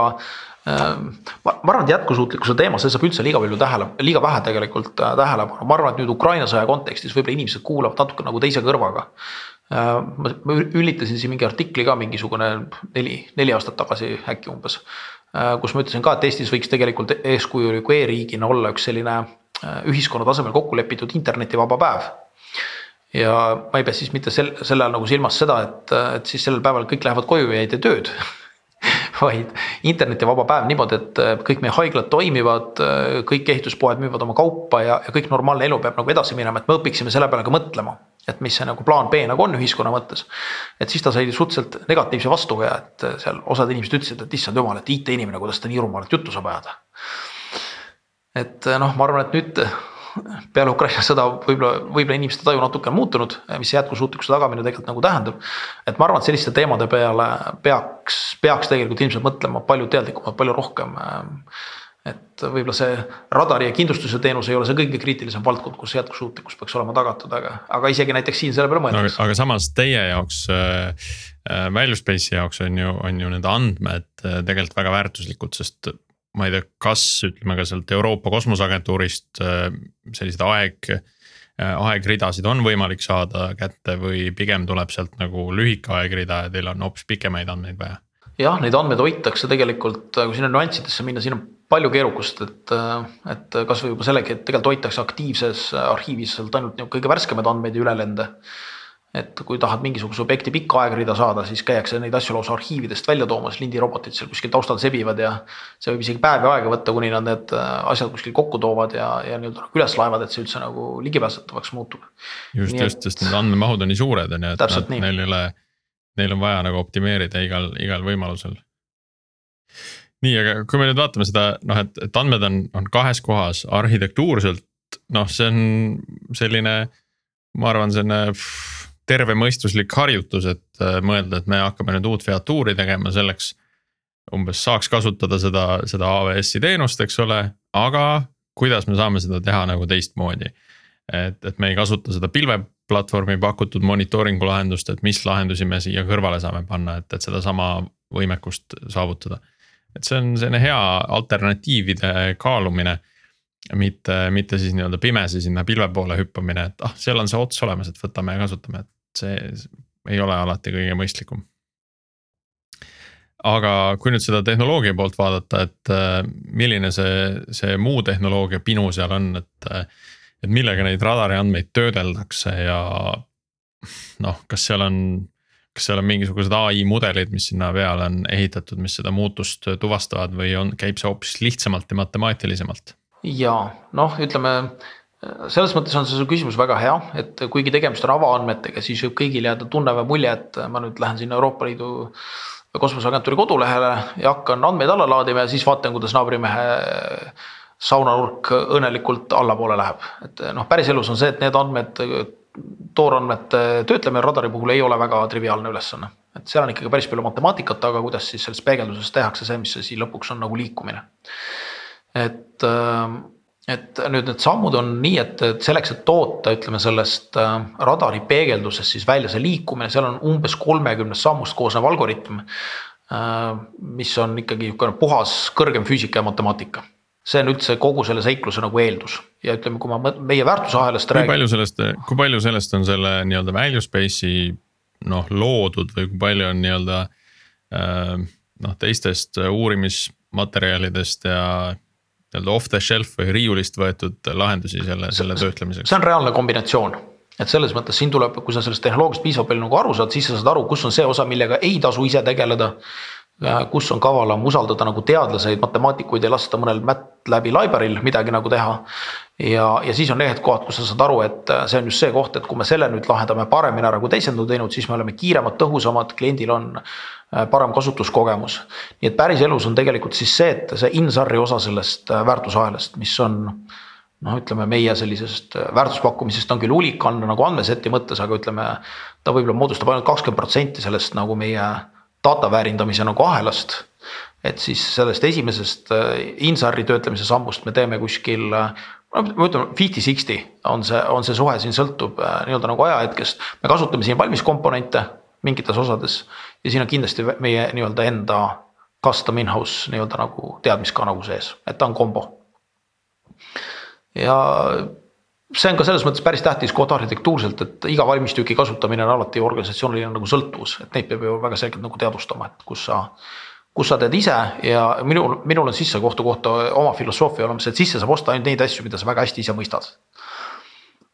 ma, ma arvan, et jätkusuutlikkuse teema, see saab üldse liiga palju tähele, liiga vähe tegelikult äh, tähelepanu, ma arvan, et nüüd Ukraina sõja kontekstis võib-olla inimesed kuulavad natuke nagu teise kõrvaga. ma, ma ülitasin siin mingi artikli ka mingisugune neli, neli aastat tagasi äkki umbes, kus ma ütlesin ka, et Eestis võiks tegelikult eeskujuliku e-riigina olla üks selline äh, ühiskonna tasemel kokku lepitud internetivaba päev ja ma ei pea siis mitte sel, selle all nagu silmas seda, et, et siis sellel päeval kõik lähevad koju ja ei tee tööd. (laughs) (laughs) vaid internetivaba päev niimoodi, et kõik meie haiglad toimivad, kõik ehituspoed müüvad oma kaupa ja, ja kõik normaalne elu peab nagu edasi minema, et me õpiksime selle peale ka mõtlema. et mis see nagu plaan B nagu on ühiskonna mõttes. et siis ta sai suhteliselt negatiivse vastukaja, et seal osad inimesed ütlesid, et issand jumal, et IT-inimene, kuidas ta nii rumalat juttu saab ajada. et noh, ma arvan, et nüüd peale Ukraina sõda võib-olla, võib-olla inimeste taju natuke on muutunud, mis see jätkusuutlikkuse tagamine tegelikult nagu tähendab. et ma arvan, et selliste teemade peale peaks, peaks tegelikult ilmselt mõtlema palju teadlikumalt, palju rohkem. et võib-olla see radari ja kindlustuse teenus ei ole see kõige kriitilisem valdkond, kus jätkusuutlikkus peaks olema tagatud, aga, aga isegi näiteks siin selle peale aga, mõeldakse. aga samas teie jaoks äh,, Value Space'i jaoks on ju, on ju need andmed äh, tegelikult väga väärtuslikud, sest ma ei tea, kas ütleme ka sealt Euroopa Kosmoseagentuurist äh, selliseid aeg äh, aegridasid on võimalik saada kätte või pigem tuleb sealt nagu lühike aegrida ja teil on hoopis pikemaid andmeid vaja? jah, neid andmeid hoitakse tegelikult, kui sinna nüanssidesse minna, siin on palju keerukust, et, et kasvõi juba sellegi, et tegelikult hoitakse aktiivses arhiivis sealt ainult kõige värskemaid andmeid ja ülelende. Et kui tahad mingisuguse objekti pikka aegrida saada, siis käiakse neid asju lausa arhiividest välja toomas, lindirobotid seal kuskil taustal sebivad ja see võib isegi päevi aega võtta, kuni nad need asjad kuskil kokku toovad ja, ja nii-öelda nagu üles laevad, et see üldse nagu ligipääsetavaks muutub. just, just, sest need andmemahud on nii suured on ju, et nad, nii. neil ei ole, neil on vaja nagu optimeerida igal, igal võimalusel. nii, aga kui me nüüd vaatame seda noh, et, et andmed on, on kahes kohas arhitektuurselt, noh, see on selline, ma arvan, selline tervemõistuslik harjutus, et äh, mõelda, et me hakkame nüüd uut featuuri tegema selleks. umbes saaks kasutada seda, seda AWS-i teenust, eks ole, aga kuidas me saame seda teha nagu teistmoodi. et, et me ei kasuta seda pilveplatvormi pakutud monitooringu lahendust, et mis lahendusi me siia kõrvale saame panna, et, et sedasama võimekust saavutada et see on selline hea alternatiivide kaalumine. mitte, mitte siis nii-öelda pimesi sinna pilve poole hüppamine, et ah, seal on see ots olemas, et võtame ja kasutame, et see ei ole alati kõige mõistlikum. aga kui nüüd seda tehnoloogia poolt vaadata, et äh, milline see, see muu tehnoloogia pinu seal on, et. et millega neid radari andmeid töödeldakse ja noh, kas seal on kas seal on mingisugused ai mudelid, mis sinna peale on ehitatud, mis seda muutust tuvastavad või on, käib see hoopis lihtsamalt ja matemaatilisemalt? ja noh, ütleme selles mõttes on see su küsimus väga hea, et kuigi tegemist on avaandmetega, siis võib kõigil jääda tunne või mulje, et ma nüüd lähen sinna Euroopa Liidu kosmoseagentuuri kodulehele ja hakkan andmeid alla laadima ja siis vaatan, kuidas naabrimehe saunanurk õnnelikult allapoole läheb. et noh, päriselus on see, et need andmed toorandmete töötlemine radari puhul ei ole väga triviaalne ülesanne. et seal on ikkagi päris palju matemaatikat, aga kuidas siis selles peegelduses tehakse see, mis siin lõpuks on nagu liikumine. et, et nüüd need sammud on nii, et, et selleks, et toota, ütleme sellest äh, radari peegeldusest siis välja see liikumine, seal on umbes kolmekümnest sammust koosnev algoritm. Äh, mis on ikkagi niisugune puhas kõrgem füüsika ja matemaatika see on üldse kogu selle seikluse nagu eeldus ja ütleme, kui ma meie väärtusahelast räägin. kui palju sellest, kui palju sellest on selle nii-öelda value space'i noh loodud või kui palju on nii-öelda äh, noh, teistest uurimismaterjalidest ja nii-öelda off the shelf või riiulist võetud lahendusi selle, selle töötlemiseks? see on reaalne kombinatsioon et selles mõttes siin tuleb, kui sa sellest tehnoloogiast piisavalt palju nagu aru saad, siis sa saad aru, kus on see osa, millega ei tasu ise tegeleda kus on kavalam usaldada nagu teadlaseid, matemaatikuid ja lasta mõnel mätt läbi library'l midagi nagu teha. Ja, ja siis on need kohad, kus sa saad aru, et see on just see koht, et kui me selle nüüd lahendame paremini ära, kui teised on teinud, siis me oleme kiiremad, tõhusamad, kliendil on äh, parem kasutuskogemus. nii et päriselus on tegelikult siis see, et see in-sarri osa sellest äh, väärtusahelast, mis on noh, ütleme meie sellisest äh, väärtuspakkumisest on küll hulik anda nagu andmeseti mõttes, aga ütleme. ta võib-olla moodustab ainult kakskümmend protsenti sellest nagu meie data väärindamise nagu ahelast. et siis sellest esimesest äh, Insari töötlemise sammust me teeme kuskil äh, ma ütlen fifty-sixty on see, on see suhe siin sõltub äh, nii-öelda nagu ajahetkest. me kasutame siin valmiskomponente mingites osades ja siin on kindlasti meie nii-öelda enda custom in-house nii-öelda nagu teadmiska nagu sees, et ta on kombo. ja see on ka selles mõttes päris tähtis koht arhitektuurselt, et iga valmistüki kasutamine on alati organisatsiooniline nagu sõltuvus, et neid peab ju väga selgelt nagu teadvustama, et kus sa. Kus sa teed ise ja minul, minul on sissekohtu kohta oma filosoofia olemas, et sisse saab osta ainult neid asju, mida sa väga hästi ise mõistad.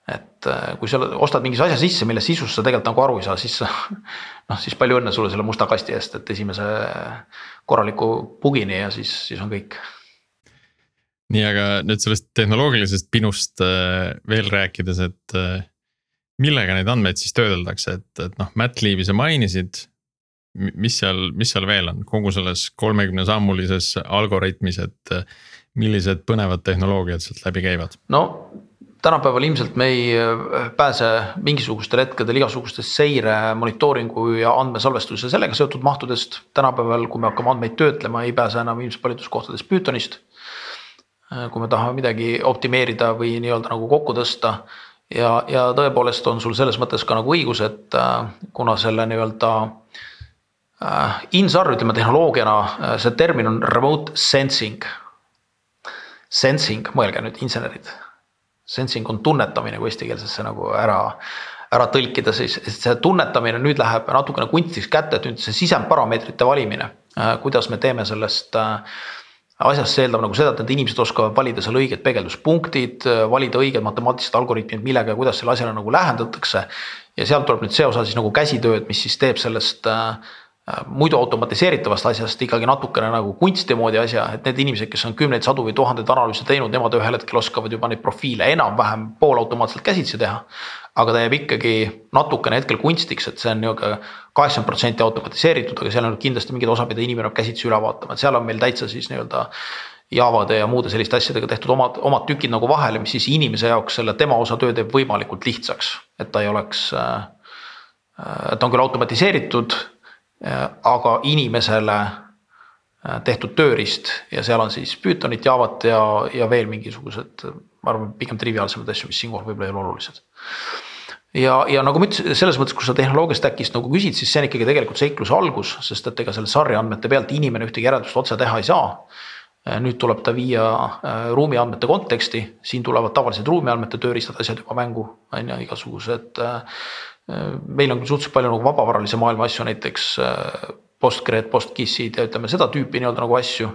et äh, kui sa ostad mingi asja sisse, mille sisust sa tegelikult nagu aru ei saa, siis (laughs) noh, siis palju õnne sulle selle musta kasti eest, et esimese korraliku bugini ja siis, siis on kõik nii, aga nüüd sellest tehnoloogilisest pinust äh, veel rääkides, et äh, millega neid andmeid siis töödeldakse, et, et noh, MATLAB'i sa mainisid. Mis seal, mis seal veel on kogu selles kolmekümne sammulises algoritmis, et äh, millised põnevad tehnoloogiad sealt läbi käivad? no tänapäeval ilmselt me ei pääse mingisugustel hetkedel igasugustest seire, monitooringu ja andmesalvestuse sellega seotud mahtudest. tänapäeval, kui me hakkame andmeid töötlema, ei pääse enam ilmselt paljudes kohtades Pythonist Äh, kui me tahame midagi optimeerida või nii-öelda nagu kokku tõsta. ja, ja tõepoolest on sul selles mõttes ka nagu õigus, et kuna selle nii-öelda äh, INSAR ütleme tehnoloogiana, see termin on remote sensing. Sensing, mõelge nüüd insenerid. Sensing on tunnetamine, kui eestikeelsesse nagu ära, ära tõlkida, siis see tunnetamine nüüd läheb natukene kunstiks kätte, et nüüd see sisendparameetrite valimine, kuidas me teeme sellest äh, asjast see eeldab nagu seda, et need inimesed oskavad valida seal õiged peegelduspunktid, valida õiged matemaatilised algoritmid, millega ja kuidas selle asjale nagu lähendatakse. ja sealt tuleb nüüd see osa siis nagu käsitööd, mis siis teeb sellest äh, muidu automatiseeritavast asjast ikkagi natukene nagu kunsti moodi asja, et need inimesed, kes on kümneid, sadu või tuhandeid analüüse teinud, nemad ühel hetkel oskavad juba neid profiile enam-vähem poolautomaatselt käsitsi teha. aga ta jääb ikkagi natukene hetkel kunstiks, et see on nihuke kaheksakümmend protsenti automatiseeritud, aga seal on kindlasti mingeid osa, mida inimene peab käsitsi üle vaatama, et seal on meil täitsa siis nii-öelda. Javade ja muude selliste asjadega tehtud omad, omad tükid nagu vahele, mis siis inimese jaoks selle tema osa töö teeb võimalikult lihtsaks, et ta ei oleks. Äh, ta on küll automatiseeritud, äh, aga inimesele äh, tehtud tööriist ja seal on siis Pythonit, Javat ja, ja veel mingisugused, ma arvan, pigem triviaalsemaid asju, mis siinkohal võib-olla ei ole olulised ja, ja nagu ma ütlesin, selles mõttes, kui sa tehnoloogia stack'ist nagu küsid, siis see on ikkagi tegelikult seikluse algus, sest et ega selle sarja andmete pealt inimene ühtegi järeldust otse teha ei saa. nüüd tuleb ta viia äh, ruumiandmete konteksti, siin tulevad tavalised ruumiandmete tööriistad, asjad juba mängu, on ju, igasugused. Äh, meil on küll suhteliselt palju nagu vabavaralise maailma asju, näiteks äh, Postgred, PostGIS-id ja ütleme seda tüüpi nii-öelda nagu asju.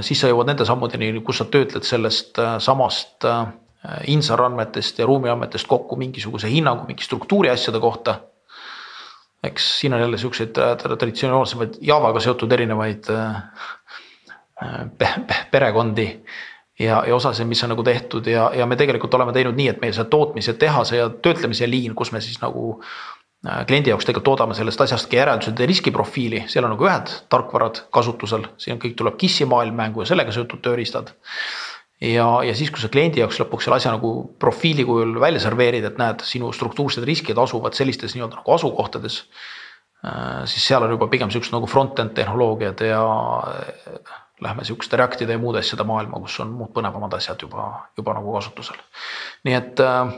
siis sa jõuad nende sammudeni, kus sa töötled sellest samast Äh, Insar andmetest ja ruumiandmetest kokku mingisuguse hinnangu mingi struktuuri asjade kohta. eks siin on jälle siukseid äh, traditsionaalsemaid Javaga seotud erinevaid äh, pe pe perekondi. Ja, ja osasid, mis on nagu tehtud ja, ja me tegelikult oleme teinud nii, et meil see tootmise tehase ja töötlemise liin, kus me siis nagu kliendi jaoks tegelikult toodame sellest asjastki järeldused ja riskiprofiili, seal on nagu ühed tarkvarad kasutusel, siin kõik tuleb KISS-i maailm mängu ja sellega seotud tööriistad ja, ja siis, kui sa kliendi jaoks lõpuks selle asja nagu profiili kujul välja serveerid, et näed, sinu struktuursed riskid asuvad sellistes nii-öelda nagu asukohtades. Äh, siis seal on juba pigem siuksed nagu front-end tehnoloogiad ja äh, lähme sihukeste Reactide ja muude asjade maailma, kus on muud põnevamad asjad juba, juba nagu kasutusel. nii et äh,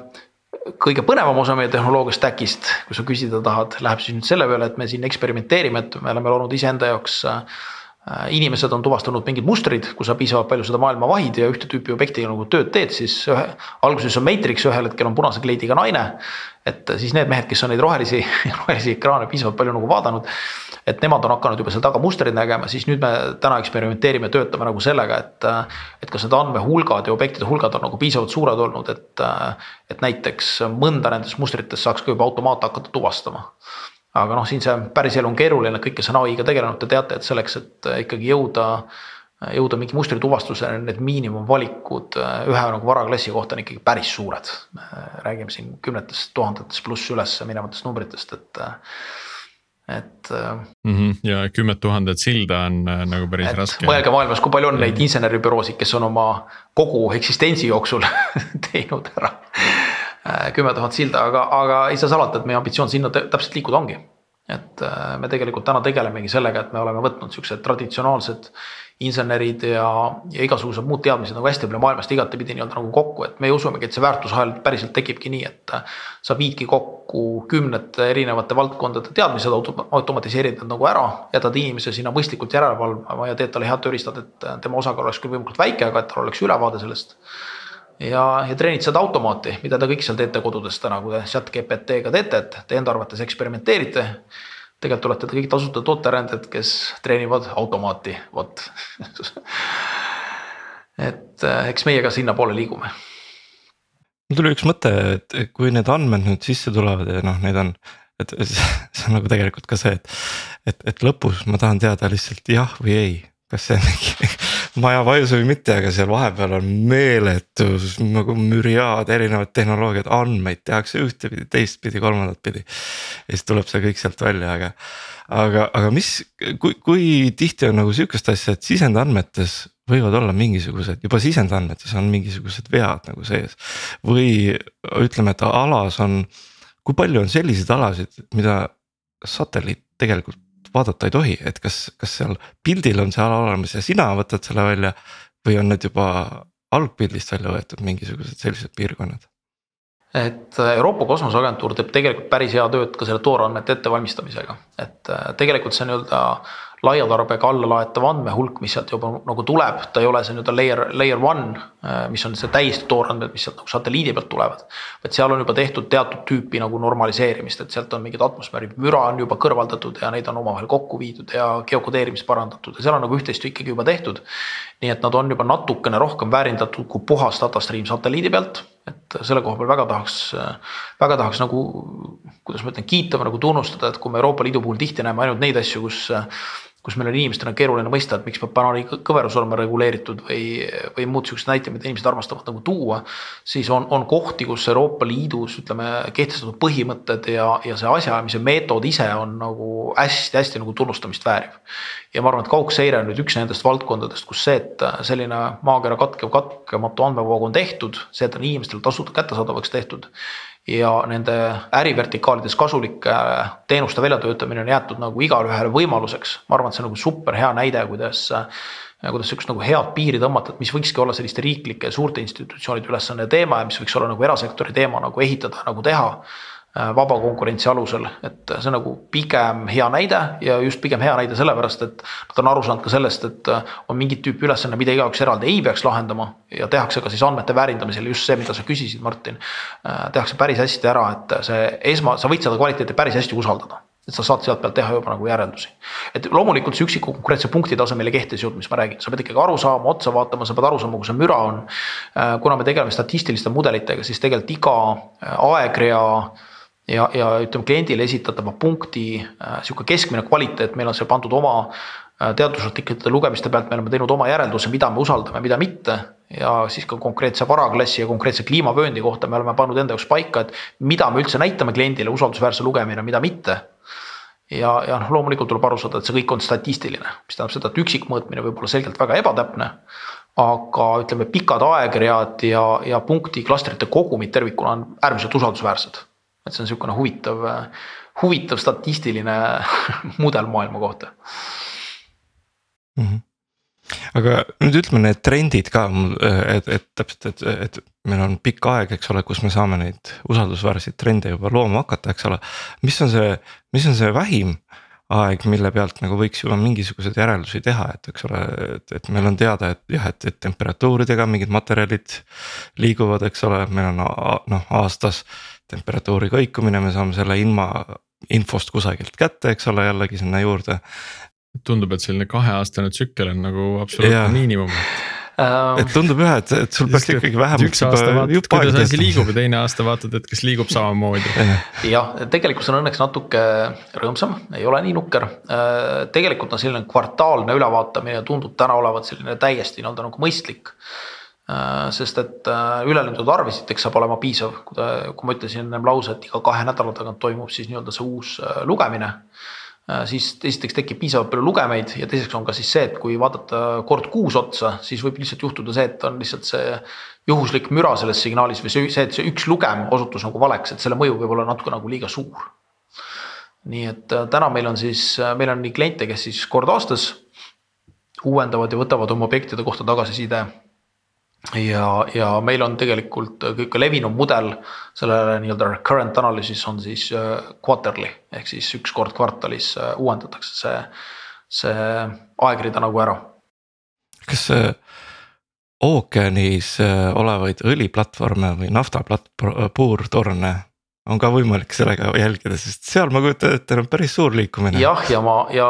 kõige põnevam osa meie tehnoloogia stack'ist, kui sa küsida tahad, läheb siis nüüd selle peale, et me siin eksperimenteerime, et me oleme loonud iseenda jaoks äh, inimesed on tuvastanud mingid mustrid, kui sa piisavalt palju seda maailma vahid ja ühte tüüpi objektiga nagu tööd teed, siis ühe. alguses on Matrix, ühel hetkel on punase kleidiga naine. et siis need mehed, kes on neid rohelisi, (laughs) rohelisi ekraane piisavalt palju nagu vaadanud. et nemad on hakanud juba seal taga mustreid nägema, siis nüüd me täna eksperimenteerime, töötame nagu sellega, et. et kas need andmehulgad ja objektide hulgad on nagu piisavalt suured olnud, et, et näiteks mõnda nendest mustritest saaks ka juba automaat hakata tuvastama aga noh, siin see päriselu on keeruline, kõik, kes on ai-ga tegelenud, te teate, et selleks, et ikkagi jõuda jõuda mingi mustri tuvastuseni, need miinimumvalikud ühe nagu varaklassi kohta on ikkagi päris suured. räägime siin kümnetest tuhandetest pluss üles minevatest numbritest, et, et mm. -hmm. ja kümmet tuhandet silda on nagu päris raske. mõelge maailmas, kui palju on neid inseneribüroosid, kes on oma kogu eksistentsi jooksul (laughs) teinud ära kümme tuhat silda, aga, aga ei saa salata, et meie ambitsioon sinna täpselt liikuda ongi. et äh, me tegelikult täna tegelemegi sellega, et me oleme võtnud siuksed traditsionaalsed insenerid ja, ja igasugused muud teadmised nagu hästi palju maailmast igatepidi nii-öelda nagu kokku, et meie usumegi, et see väärtusahel päriselt tekibki nii, et. Äh, sa viidki kokku kümnete erinevate valdkondade teadmised, automatiseerid need nagu ära, jätad inimese sinna mõistlikult järele valvama ja teed talle head tööriistad, et tema osakaal oleks küll võimalikult väike, aga et tal oleks ülevaade sellest ja, ja treenid seda automaati, mida te kõik seal teete kodudes täna, kui te chat GPT-ga teete, et te enda arvates eksperimenteerite. tegelikult olete te kõik tasuta tootearendajad, kes treenivad automaati, vot (laughs) et eh, eks meie ka sinnapoole liigume. mul tuli üks mõte, et kui need andmed nüüd sisse tulevad ja noh, neid on, et see on nagu tegelikult ka see, et, et, et lõpus ma tahan teada lihtsalt jah või ei kas see on mingi maja vajus või mitte, aga seal vahepeal on meeletu nagu müriaad erinevaid tehnoloogiaid, andmeid tehakse ühtepidi, teistpidi, kolmandat pidi. ja siis tuleb see kõik sealt välja, aga, aga, aga mis, kui, kui tihti on nagu sihukest asja, et sisendandmetes võivad olla mingisugused, juba sisendandmetes on mingisugused vead nagu sees. või ütleme, et alas on, kui palju on selliseid alasid, mida satelliit tegelikult vaadata ei tohi, et kas, kas seal pildil on see ala olemas ja sina võtad selle välja. või on need juba algpildist välja võetud mingisugused sellised piirkonnad? et Euroopa Kosmoseagentuur teeb tegelikult päris head tööd ka selle toorandmete ettevalmistamisega, et äh, tegelikult see nii-öelda laiatarbega alla laetav andmehulk, mis sealt juba nagu tuleb, ta ei ole see nii-öelda layer, layer one, äh, mis on see täiesti toorandmed, mis sealt nagu satelliidi pealt tulevad. vaid seal on juba tehtud teatud tüüpi nagu normaliseerimist, et sealt on mingid atmosfääri müra on juba kõrvaldatud ja neid on omavahel kokku viidud ja geokodeerimist parandatud ja seal on nagu üht-teist ikkagi juba tehtud. nii et nad on juba natukene rohkem väärindatud kui puhas data stream satelliidi pealt et selle koha peal väga tahaks, väga tahaks nagu, kuidas ma ütlen, kiita või nagu tunnustada, et kui me Euroopa Liidu puhul tihti näeme ainult neid asju, kus kus meil on inimestena keeruline mõista, et miks peab banaani kõverus olema reguleeritud või, või muud siuksed näited, mida inimesed armastavad nagu tuua. siis on, on kohti, kus Euroopa Liidus ütleme kehtestatud põhimõtted ja, ja see asjaajamise meetod ise on nagu hästi-hästi nagu tunnustamist vääriv. ja ma arvan, et kaugseire on nüüd üks nendest valdkondadest, kus see, et selline maakera katkev, katkematu andmevoog on tehtud, see, et on inimestele tasuta kättesaadavaks tehtud ja nende ärivertikaalides kasulike teenuste väljatöötamine on jäetud nagu igale võimaluseks. ma arvan, et see on nagu super hea näide, kuidas, kuidas sihukest nagu head piiri tõmmata, et mis võikski olla selliste riiklike suurte institutsioonide ülesanne teema ja mis võiks olla nagu erasektori teema nagu ehitada, nagu teha Äh, vaba konkurentsi alusel, et see on nagu pigem hea näide ja just pigem hea näide sellepärast, et nad on aru saanud ka sellest, et äh, on mingit tüüpi ülesanne, mida igaüks eraldi ei peaks lahendama ja tehakse ka siis andmete väärindamisel just see, mida sa küsisid, Martin. Äh, tehakse päris hästi ära, et see esma, sa võid seda kvaliteeti päris hästi usaldada et sa saad sealt pealt teha juba nagu järeldusi. et loomulikult see üksiku konkreetse punkti tasemel ei kehti see jutt, mis ma räägin, sa pead ikkagi aru saama, otsa vaatama, sa pead aru saama, kus see müra on. kuna me tegeleme statistiliste mudelitega, siis tegelikult iga aegrea ja, ja ütleme kliendile esitatava punkti äh, sihuke keskmine kvaliteet, meil on see pandud oma äh, teadusartiklite lugemiste pealt, me oleme teinud oma järelduse, mida me usaldame, mida mitte. ja siis ka konkreetse varaklassi ja konkreetse kliimavööndi kohta me oleme pannud enda jaoks paika, et mida me üldse näitame kliendile usaldusväärse lugemine, mida mitte ja, ja noh, loomulikult tuleb aru saada, et see kõik on statistiline, mis tähendab seda, et üksikmõõtmine võib olla selgelt väga ebatäpne. aga ütleme, pikad aegread ja, ja punkti klastrite kogumid tervikuna on äärmiselt usaldusväärsed et see on niisugune huvitav, huvitav statistiline (laughs) mudel maailma kohta mm. -hmm aga nüüd ütleme need trendid ka, et, et täpselt, et, et meil on pikk aeg, eks ole, kus me saame neid usaldusväärseid trende juba looma hakata, eks ole. mis on see, mis on see vähim aeg, mille pealt nagu võiks juba mingisuguseid järeldusi teha, et eks ole, et, et meil on teada, et jah, et, et temperatuuridega mingid materjalid liiguvad, eks ole, meil on noh aastas temperatuuri kõikumine, me saame selle ilma infost kusagilt kätte, eks ole, jällegi sinna juurde. tundub, et selline kaheaastane tsükkel on nagu absoluutne miinimum ähm, et tundub jah, et, et sul peaks ikkagi vähemalt. üks aasta vaatad, kuidas asi liigub ja teine aasta vaatad, et kas liigub samamoodi. jah, tegelikkus on õnneks natuke rõõmsam, ei ole nii nukker. Äh, tegelikult on selline kvartaalne ülevaatamine tundub täna olevat selline täiesti nii-öelda nagu mõistlik sest et äh, ülelendatud arv esiteks saab olema piisav, kui ta, kui ma ütlesin ennem lause, et iga kahe nädala tagant toimub siis nii-öelda see uus äh, lugemine. siis esiteks tekib piisavalt palju lugemeid ja teiseks on ka siis see, et kui vaadata kord kuus otsa, siis võib lihtsalt juhtuda see, et on lihtsalt see juhuslik müra selles signaalis või see, et see üks lugem osutus nagu valeks, et selle mõju võib olla natuke nagu liiga suur. nii et täna meil on siis, meil on nii kliente, kes siis kord aastas uuendavad ja võtavad oma objektide kohta tagasiside ja, ja meil on tegelikult kõige levinum mudel sellele nii-öelda current analysis on siis äh, quarterly ehk siis üks kord kvartalis äh, uuendatakse see, see aegrida nagu ära. kas ookeanis äh, olevaid õliplatvorme või naftapuurtorne on ka võimalik sellega jälgida, sest seal ma kujutan ette on päris suur liikumine. jah, ja ma ja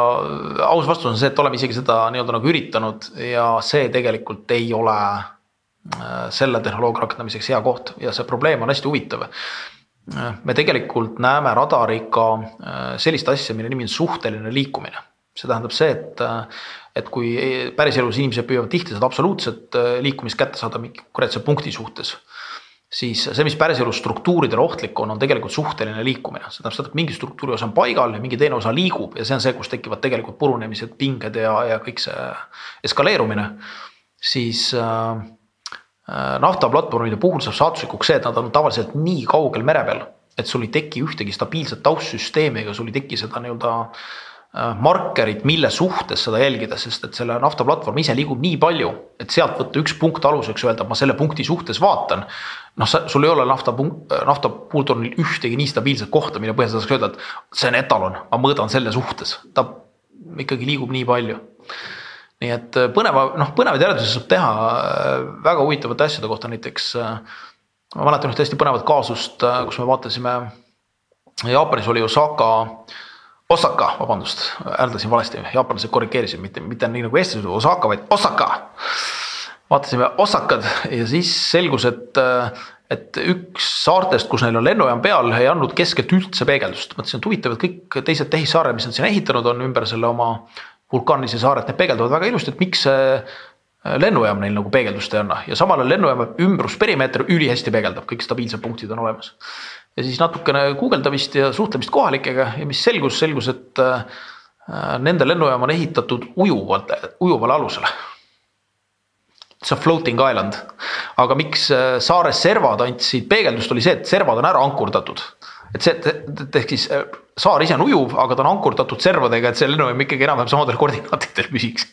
aus vastus on see, et oleme isegi seda nii-öelda nagu üritanud ja see tegelikult ei ole Äh, selle tehnoloogia rakendamiseks hea koht ja see probleem on hästi huvitav. Äh, me tegelikult näeme radariga äh, sellist asja, mille nimi on suhteline liikumine. see tähendab see, et, et kui päriselus inimesed püüavad tihti seda absoluutset liikumist kätte saada mingi konkreetse punkti suhtes siis see, mis päriselus struktuuridele ohtlik on, on tegelikult suhteline liikumine, see tähendab seda, et mingi struktuuri osa on paigal ja mingi teine osa liigub ja see on see, kus tekivad tegelikult purunemised, pinged ja, ja kõik see eskaleerumine. siis äh, Äh, naftaplatvormide puhul saab saatuslikuks see, et nad on tavaliselt nii kaugel mere peal, et sul ei teki ühtegi stabiilset taustsüsteemi ega sul ei teki seda nii-öelda äh, markerit, mille suhtes seda jälgida, sest et selle naftaplatvorm ise liigub nii palju, et sealt võtta üks punkt aluseks, öelda, ma selle punkti suhtes vaatan. noh, sul ei ole nafta, nafta puultornil ühtegi nii stabiilset kohta, mille põhjal sa saaks öelda, et see on etalon, ma mõõdan selle suhtes, ta ikkagi liigub nii palju nii et äh, põneva, noh põnevaid järeldusi saab teha äh, väga huvitavate asjade kohta, näiteks. Äh, ma mäletan ühte hästi põnevat kaasust, kus me vaatasime, Jaapanis oli Osaka. Osaka, vabandust, hääldasin valesti, jaapanlased korrigeerisid, mitte, mitte nii nagu eestlased, Osaka, vaid Osaka. vaatasime Osakat ja siis selgus, et et üks saartest, kus neil on lennujaam peal, ei andnud keskelt üldse peegeldust, mõtlesin, et huvitav, et kõik teised tehissaare, mis nad sinna ehitanud on ümber selle oma vulkaanilisi saared, need peegeldavad väga ilusti, et miks see äh, lennujaam neil nagu peegeldust ei anna ja samal ajal lennujaama ümbrusperimeeter ülihästi peegeldab, kõik stabiilsed punktid on olemas. ja siis natukene guugeldamist ja suhtlemist kohalikega ja mis selgus, selgus, et äh, nende lennujaam on ehitatud ujuvalt, ujuvale alusele see on floating island. aga miks äh, saare servad andsid peegeldust, oli see, et servad on ära ankurdatud. Et see, ehk siis äh, saar ise on ujuv, aga ta on ankurdatud servadega, et see lennujaam ikkagi enam-vähem samadel koordinaatidel (laughs) püsiks.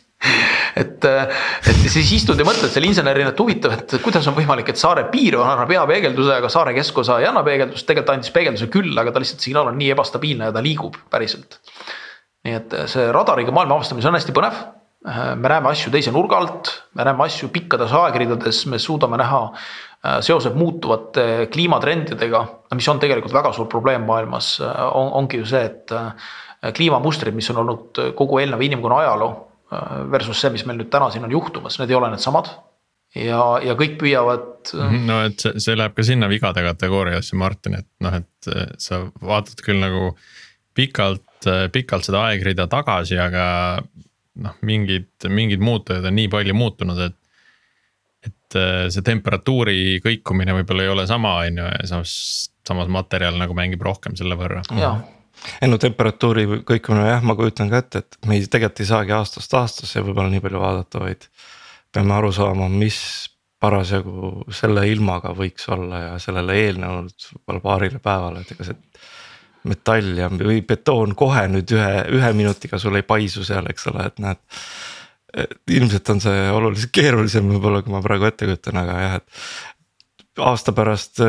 et, äh, et siis istud ja mõtled selle insenerina, et huvitav, et kuidas on võimalik, et saare piir annab hea peegelduse, aga saare keskosa ei anna peegeldust, tegelikult andis peegelduse küll, aga ta lihtsalt signaal on nii ebastabiilne ja ta liigub päriselt. nii et see radariga maailma avastamine on hästi põnev Äh, me näeme asju teise nurga alt, me näeme asju pikkades aegridades, me suudame näha äh, seoses muutuvate kliimatrendidega, mis on tegelikult väga suur probleem maailmas, äh, on, ongi ju see, et kliimamustrid, mis on olnud kogu eelneva inimkonna ajaloo versus see, mis meil nüüd täna siin on juhtumas, need ei ole needsamad. ja, ja kõik püüavad. Mhm, no et see, see läheb ka sinna vigade kategooriasse, Martin, et noh, et sa vaatad küll nagu pikalt, pikalt seda aegrida tagasi, aga noh, mingid, mingid muutujad on nii palju muutunud, et. Et äh, see temperatuuri kõikumine võib-olla ei ole sama, on ju, ja samas, samas materjal nagu mängib rohkem selle võrra. ei no temperatuuri kõikumine jah, ma kujutan ka ette, et me ei tegelikult ei saagi aastast aastasse võib-olla nii palju vaadata, vaid. peame aru saama, mis parasjagu selle ilmaga võiks olla ja sellele eelnenud võib-olla paarile päevale, et ega see metall ja, või betoon kohe nüüd ühe, ühe minutiga sul ei paisu seal, eks ole, et näed. Ilmselt on see oluliselt keerulisem võib-olla, kui ma praegu ette kujutan, aga jah, et aasta pärast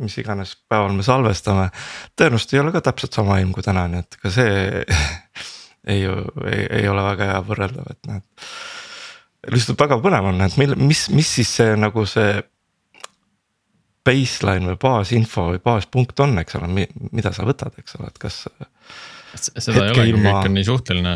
mis iganes päeval me salvestame, tõenäoliselt ei ole ka täpselt sama ilm kui täna, nii et ka see (laughs) ei, ei, ei ole väga hea võrreldav, et näed. lihtsalt väga põnev on, et mil, mis, mis siis see nagu see baseline või baasinfo või baaspunkt on, eks ole, mida sa võtad, eks ole, et kas. Seda ei olegi ilma..., kõik on nii suhteline.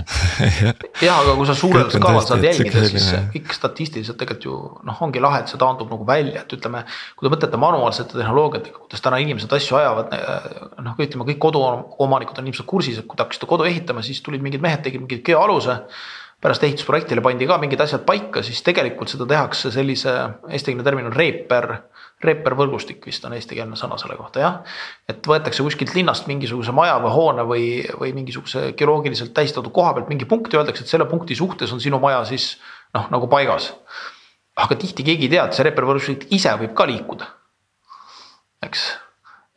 (laughs) Ja, aga kui sa suurel skaalal saad jälgida, siis kõik statistiliselt tegelikult ju noh, ongi lahe, et see taandub nagu välja, et ütleme. kui te mõtlete manuaalsete tehnoloogiatega, kuidas täna inimesed asju ajavad, noh, ütleme kõik koduomanikud on ilmselt kursis, et kui te hakkasite kodu ehitama, siis tulid mingid mehed, tegid mingit geoaluse pärast ehitusprojektile pandi ka mingid asjad paika, siis tegelikult seda tehakse sellise, eestikeelne termin on reeper reepervõrgustik vist on eestikeelne sõna selle kohta jah. et võetakse kuskilt linnast mingisuguse maja või hoone või, või mingisuguse geoloogiliselt tähistatud koha pealt mingi punkt ja öeldakse, et selle punkti suhtes on sinu maja siis noh, nagu paigas. aga tihti keegi ei tea, et see reepervõrgustik ise võib ka liikuda. eks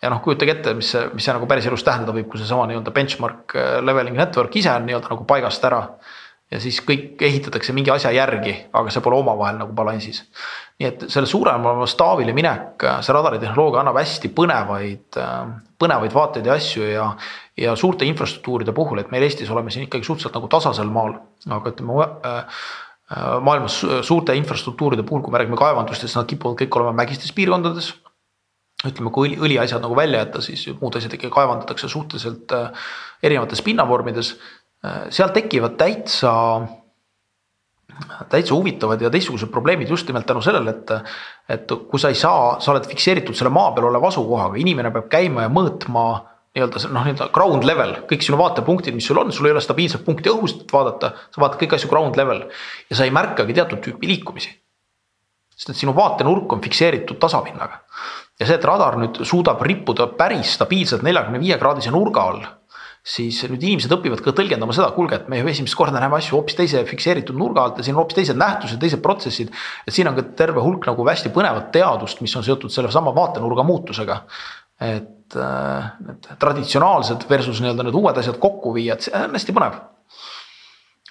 ja noh, kujutage ette, mis see, mis see nagu päriselus tähendada võib, kui seesama nii-öelda benchmark äh, leveling network ise on nii-öelda nagu paigast ära ja siis kõik ehitatakse mingi asja järgi, aga see pole omavahel nagu balansis. nii et selle suuremale mastaabile minek, see radaritehnoloogia annab hästi põnevaid, põnevaid vaateid ja asju ja. ja suurte infrastruktuuride puhul, et meil Eestis oleme siin ikkagi suhteliselt nagu tasasel maal, aga ütleme äh, maailmas suurte infrastruktuuride puhul, kui me räägime kaevandustest, nad kipuvad kõik olema mägistes piirkondades ütleme, kui õli, õliasjad nagu välja jätta, siis muud asjad ikkagi kaevandatakse suhteliselt äh, erinevates pinnavormides Äh, seal tekivad täitsa, täitsa huvitavad ja teistsugused probleemid just nimelt tänu sellele, et. et kui sa ei saa, sa oled fikseeritud selle maa peal oleva asukohaga, inimene peab käima ja mõõtma nii-öelda noh, nii-öelda ground level, kõik sinu vaatepunktid, mis sul on, sul ei ole stabiilset punkti õhust vaadata, sa vaatad kõiki asju ground level ja sa ei märkagi teatud tüüpi liikumisi. sest et sinu vaatenurk on fikseeritud tasapinnaga ja see, et radar nüüd suudab rippuda päris stabiilselt neljakümne viie kraadise nurga all siis nüüd inimesed õpivad ka tõlgendama seda, kuulge, et me ju esimest korda näeme asju hoopis teise fikseeritud nurga alt ja siin on hoopis teised nähtused, teised protsessid. et siin on ka terve hulk nagu hästi põnevat teadust, mis on seotud sellesama vaatenurga muutusega. et äh, need traditsionaalsed versus nii-öelda need uued asjad kokku viia, et see on hästi põnev.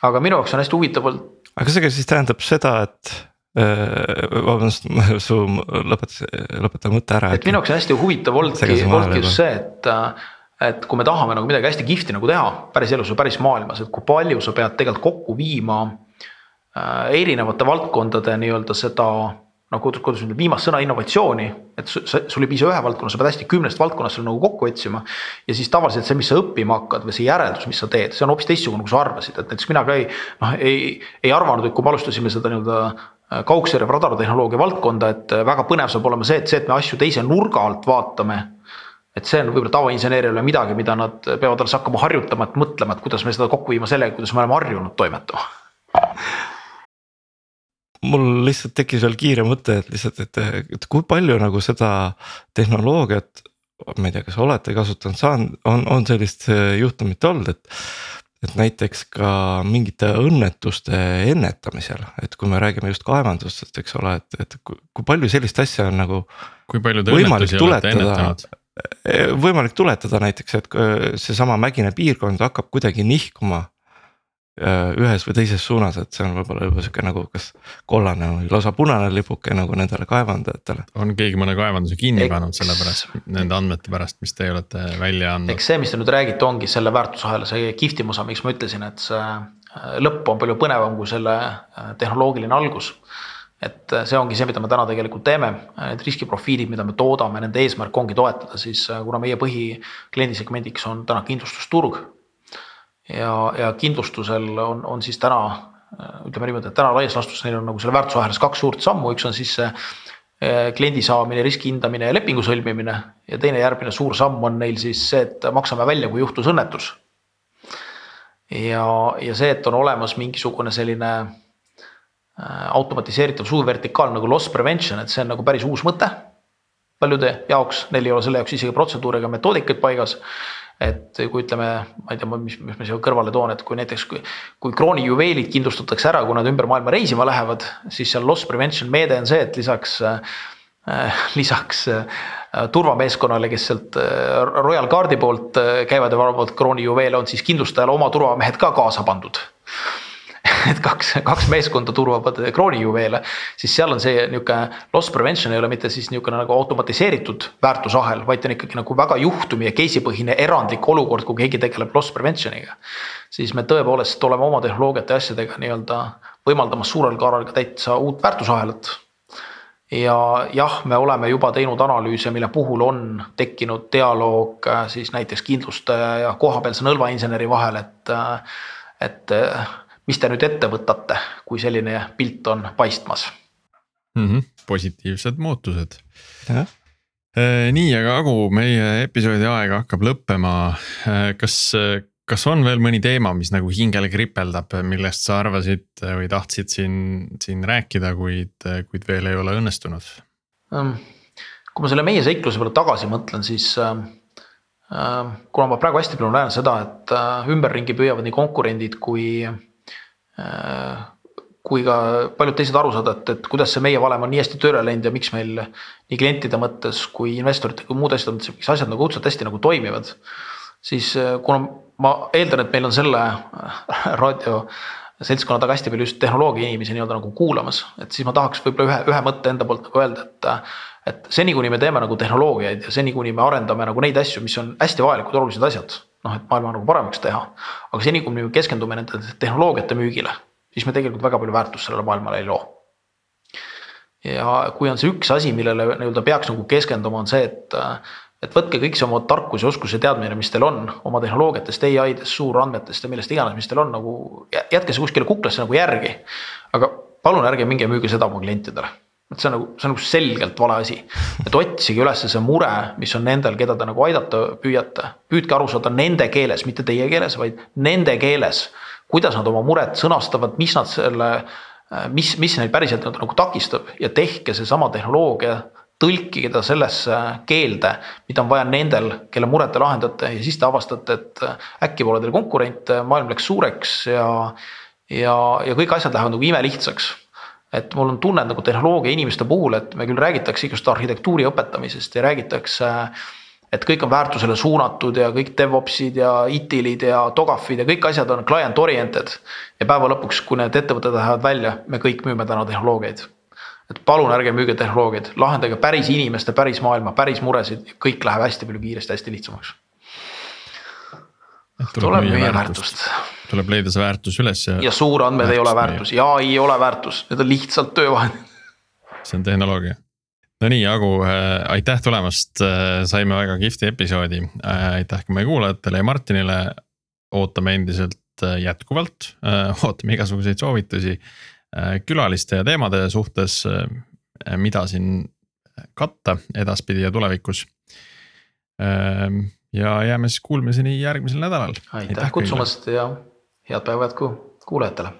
aga minu jaoks on hästi huvitav. aga see siis tähendab seda, et äh, vabandust, (laughs) su lõpetas, lõpeta mõte ära. et minu jaoks hästi huvitav olnudki, olnudki just see, et äh, et kui me tahame nagu midagi hästi kihvti nagu teha päris elus või päris maailmas, et kui palju sa pead tegelikult kokku viima äh, erinevate valdkondade nii-öelda seda nagu kuidas öelda, viimast sõna innovatsiooni, et sul ei piisa ühe valdkonna, sa pead hästi kümnest valdkonnast selle nagu kokku otsima. ja siis tavaliselt see, mis sa õppima hakkad või see järeldus, mis sa teed, see on hoopis teistsugune, kui sa arvasid, et näiteks mina ka ei noh, ei, ei arvanud, et kui me alustasime seda nii-öelda äh, kaugsõrje radartehnoloogia valdkonda, et äh, väga põnev saab olema see, et see, et me asju teise nurga alt vaatame et see on võib-olla tavainseneerile midagi, mida nad peavad alles hakkama harjutama, et mõtlema, et kuidas me seda kokku viima sellega, kuidas me oleme harjunud toimetama mul lihtsalt tekkis veel kiire mõte, et lihtsalt, et, et kui palju nagu seda tehnoloogiat. ma ei tea, kas olete kasutanud, saan, on, on sellist juhtumit olnud, et. et näiteks ka mingite õnnetuste ennetamisel, et kui me räägime just kaevandustest, eks ole, et, et kui, kui palju sellist asja on nagu. kui palju te õnnetusi olete ennetanud? Võimalik tuletada näiteks, et seesama mägine piirkond hakkab kuidagi nihkuma Äh, ühes või teises suunas, et see on võib-olla juba sihuke nagu kas kollane või lausa punane lipuke nagu nendele kaevandajatele. on keegi mõne kaevanduse kinni Eks... pannud selle pärast, nende andmete pärast, mis teie olete välja andnud? eks see, mis te nüüd räägite, ongi selle väärtusahela see kihvtim osa, miks ma ütlesin, et see äh, lõpp on palju põnevam kui selle äh, tehnoloogiline algus et see ongi see, mida me täna tegelikult teeme, need riskiprofiilid, mida me toodame, nende eesmärk ongi toetada siis, kuna meie põhikliendisegmendiks on täna kindlustusturg. Ja, ja kindlustusel on, on siis täna ütleme niimoodi, et täna laias laastus neil on nagu selle väärtusahelas kaks suurt sammu, üks on siis see kliendi saamine, riski hindamine ja lepingu sõlmimine. Ja teine järgmine suur samm on neil siis see, et maksame välja, kui juhtus õnnetus. ja, ja see, et on olemas mingisugune selline automatiseeritav suur vertikaal nagu loss prevention, et see on nagu päris uus mõte paljude jaoks, neil ei ole selle jaoks isegi protseduure ega metoodikaid paigas. Et kui ütleme, ma ei tea, mis, mis ma siia kõrvale toon, et kui näiteks, kui, kui kroonijuveelid kindlustatakse ära, kui nad ümber maailma reisima lähevad, siis seal loss prevention meede on see, et lisaks äh,, lisaks äh, turvameeskonnale, kes sealt äh, Royal Guardi poolt äh, käivad ja valvavad kroonijuveele, on siis kindlustajale oma turvamehed ka kaasa pandud (laughs) et kaks, kaks meeskonda turvavad kroonijuveele, siis seal on see niisugune loss prevention ei ole mitte siis niisugune nagu automatiseeritud väärtusahel, vaid ta on ikkagi nagu väga juhtumi ja case'i põhine erandlik olukord, kui keegi tegeleb loss prevention'iga. siis me tõepoolest oleme oma tehnoloogiate ja asjadega nii-öelda võimaldamas suurel kaalal ka täitsa uut väärtusahelat ja jah, me oleme juba teinud analüüse, mille puhul on tekkinud dialoog äh, siis näiteks kindlustaja ja kohapealse nõlvainseneri vahel, et, äh, et äh, mis te nüüd ette võtate, kui selline pilt on paistmas mm? -hmm. positiivsed muutused. Äh, nii, aga Agu, meie episoodi aeg hakkab lõppema. Äh, kas, kas on veel mõni teema, mis nagu hingele kripeldab, millest sa arvasid või tahtsid siin, siin rääkida, kuid, kuid veel ei ole õnnestunud? Ähm, kui ma selle meie seikluse peale tagasi mõtlen, siis ähm, kuna ma praegu hästi palju näen seda, et äh, ümberringi püüavad nii konkurendid kui kui ka paljud teised aru saada, et, et kuidas see meie valem on nii hästi tööle läinud ja miks meil nii klientide mõttes kui investorite kui muude asjade mõttes, miks asjad nagu õudselt hästi nagu toimivad. siis kuna ma eeldan, et meil on selle raadio seltskonna taga hästi palju just tehnoloogia inimesi nii-öelda nagu kuulamas, et siis ma tahaks võib-olla ühe, ühe mõtte enda poolt nagu öelda, et. et seni, kuni me teeme nagu tehnoloogiaid ja seni, kuni me arendame nagu neid asju, mis on hästi vajalikud, olulised asjad noh, et maailma nagu paremaks teha. aga seni, kui me keskendume nende tehnoloogiate müügile, siis me tegelikult väga palju väärtust sellele maailmale ei loo. ja kui on see üks asi, millele nii-öelda peaks nagu keskenduma, on see, et, et võtke kõik see oma tarkus ja oskus ja teadmine, mis teil on oma tehnoloogiatest, ai-dest, suurandmetest ja millest iganes, mis teil on nagu, jätke see kuskile kuklasse nagu järgi. aga palun ärge minge müüge seda oma klientidele et see on nagu, see on nagu selgelt vale asi. et otsige üles see mure, mis on nendel, keda te nagu aidata püüate. püüdke aru saada nende keeles, mitte teie keeles, vaid nende keeles. kuidas nad oma muret sõnastavad, mis nad selle, mis, mis neid päriselt nagu takistab ja tehke seesama tehnoloogia tõlkige ta sellesse keelde, mida on vaja nendel, kelle muret te lahendate ja siis te avastate, et äkki pole teil konkurente, maailm läks suureks ja. ja, ja kõik asjad lähevad nagu imelihtsaks et mul on tunne nagu tehnoloogia inimeste puhul, et me küll räägitakse igast arhitektuuri õpetamisest ja räägitakse. et kõik on väärtusele suunatud ja kõik DevOpsid ja ITIL-id ja Togafid ja kõik asjad on client oriented. ja päeva lõpuks, kui need ettevõtted lähevad välja, me kõik müüme täna tehnoloogiaid. et palun ärge müüge tehnoloogiaid, lahendage päris inimeste, päris maailma, päris muresid, kõik läheb hästi palju kiiresti, hästi lihtsamaks. Tuleb müüa väärtust tuleb leida see väärtus üles ja. ja suurandmed ei ole väärtus ja ei ole väärtus, need on lihtsalt töövahendid. see on tehnoloogia. Nonii, Agu äh,, aitäh tulemast äh,, saime väga kihvti episoodi äh,, aitäh ka meie kuulajatele ja Martinile. ootame endiselt äh, jätkuvalt äh,, ootame igasuguseid soovitusi äh, külaliste ja teemade suhtes äh,, mida siin katta edaspidi ja tulevikus Ehm, ja jääme siis kuulmiseni järgmisel nädalal. aitäh kutsumast ja head päeva jätku kuulajatele.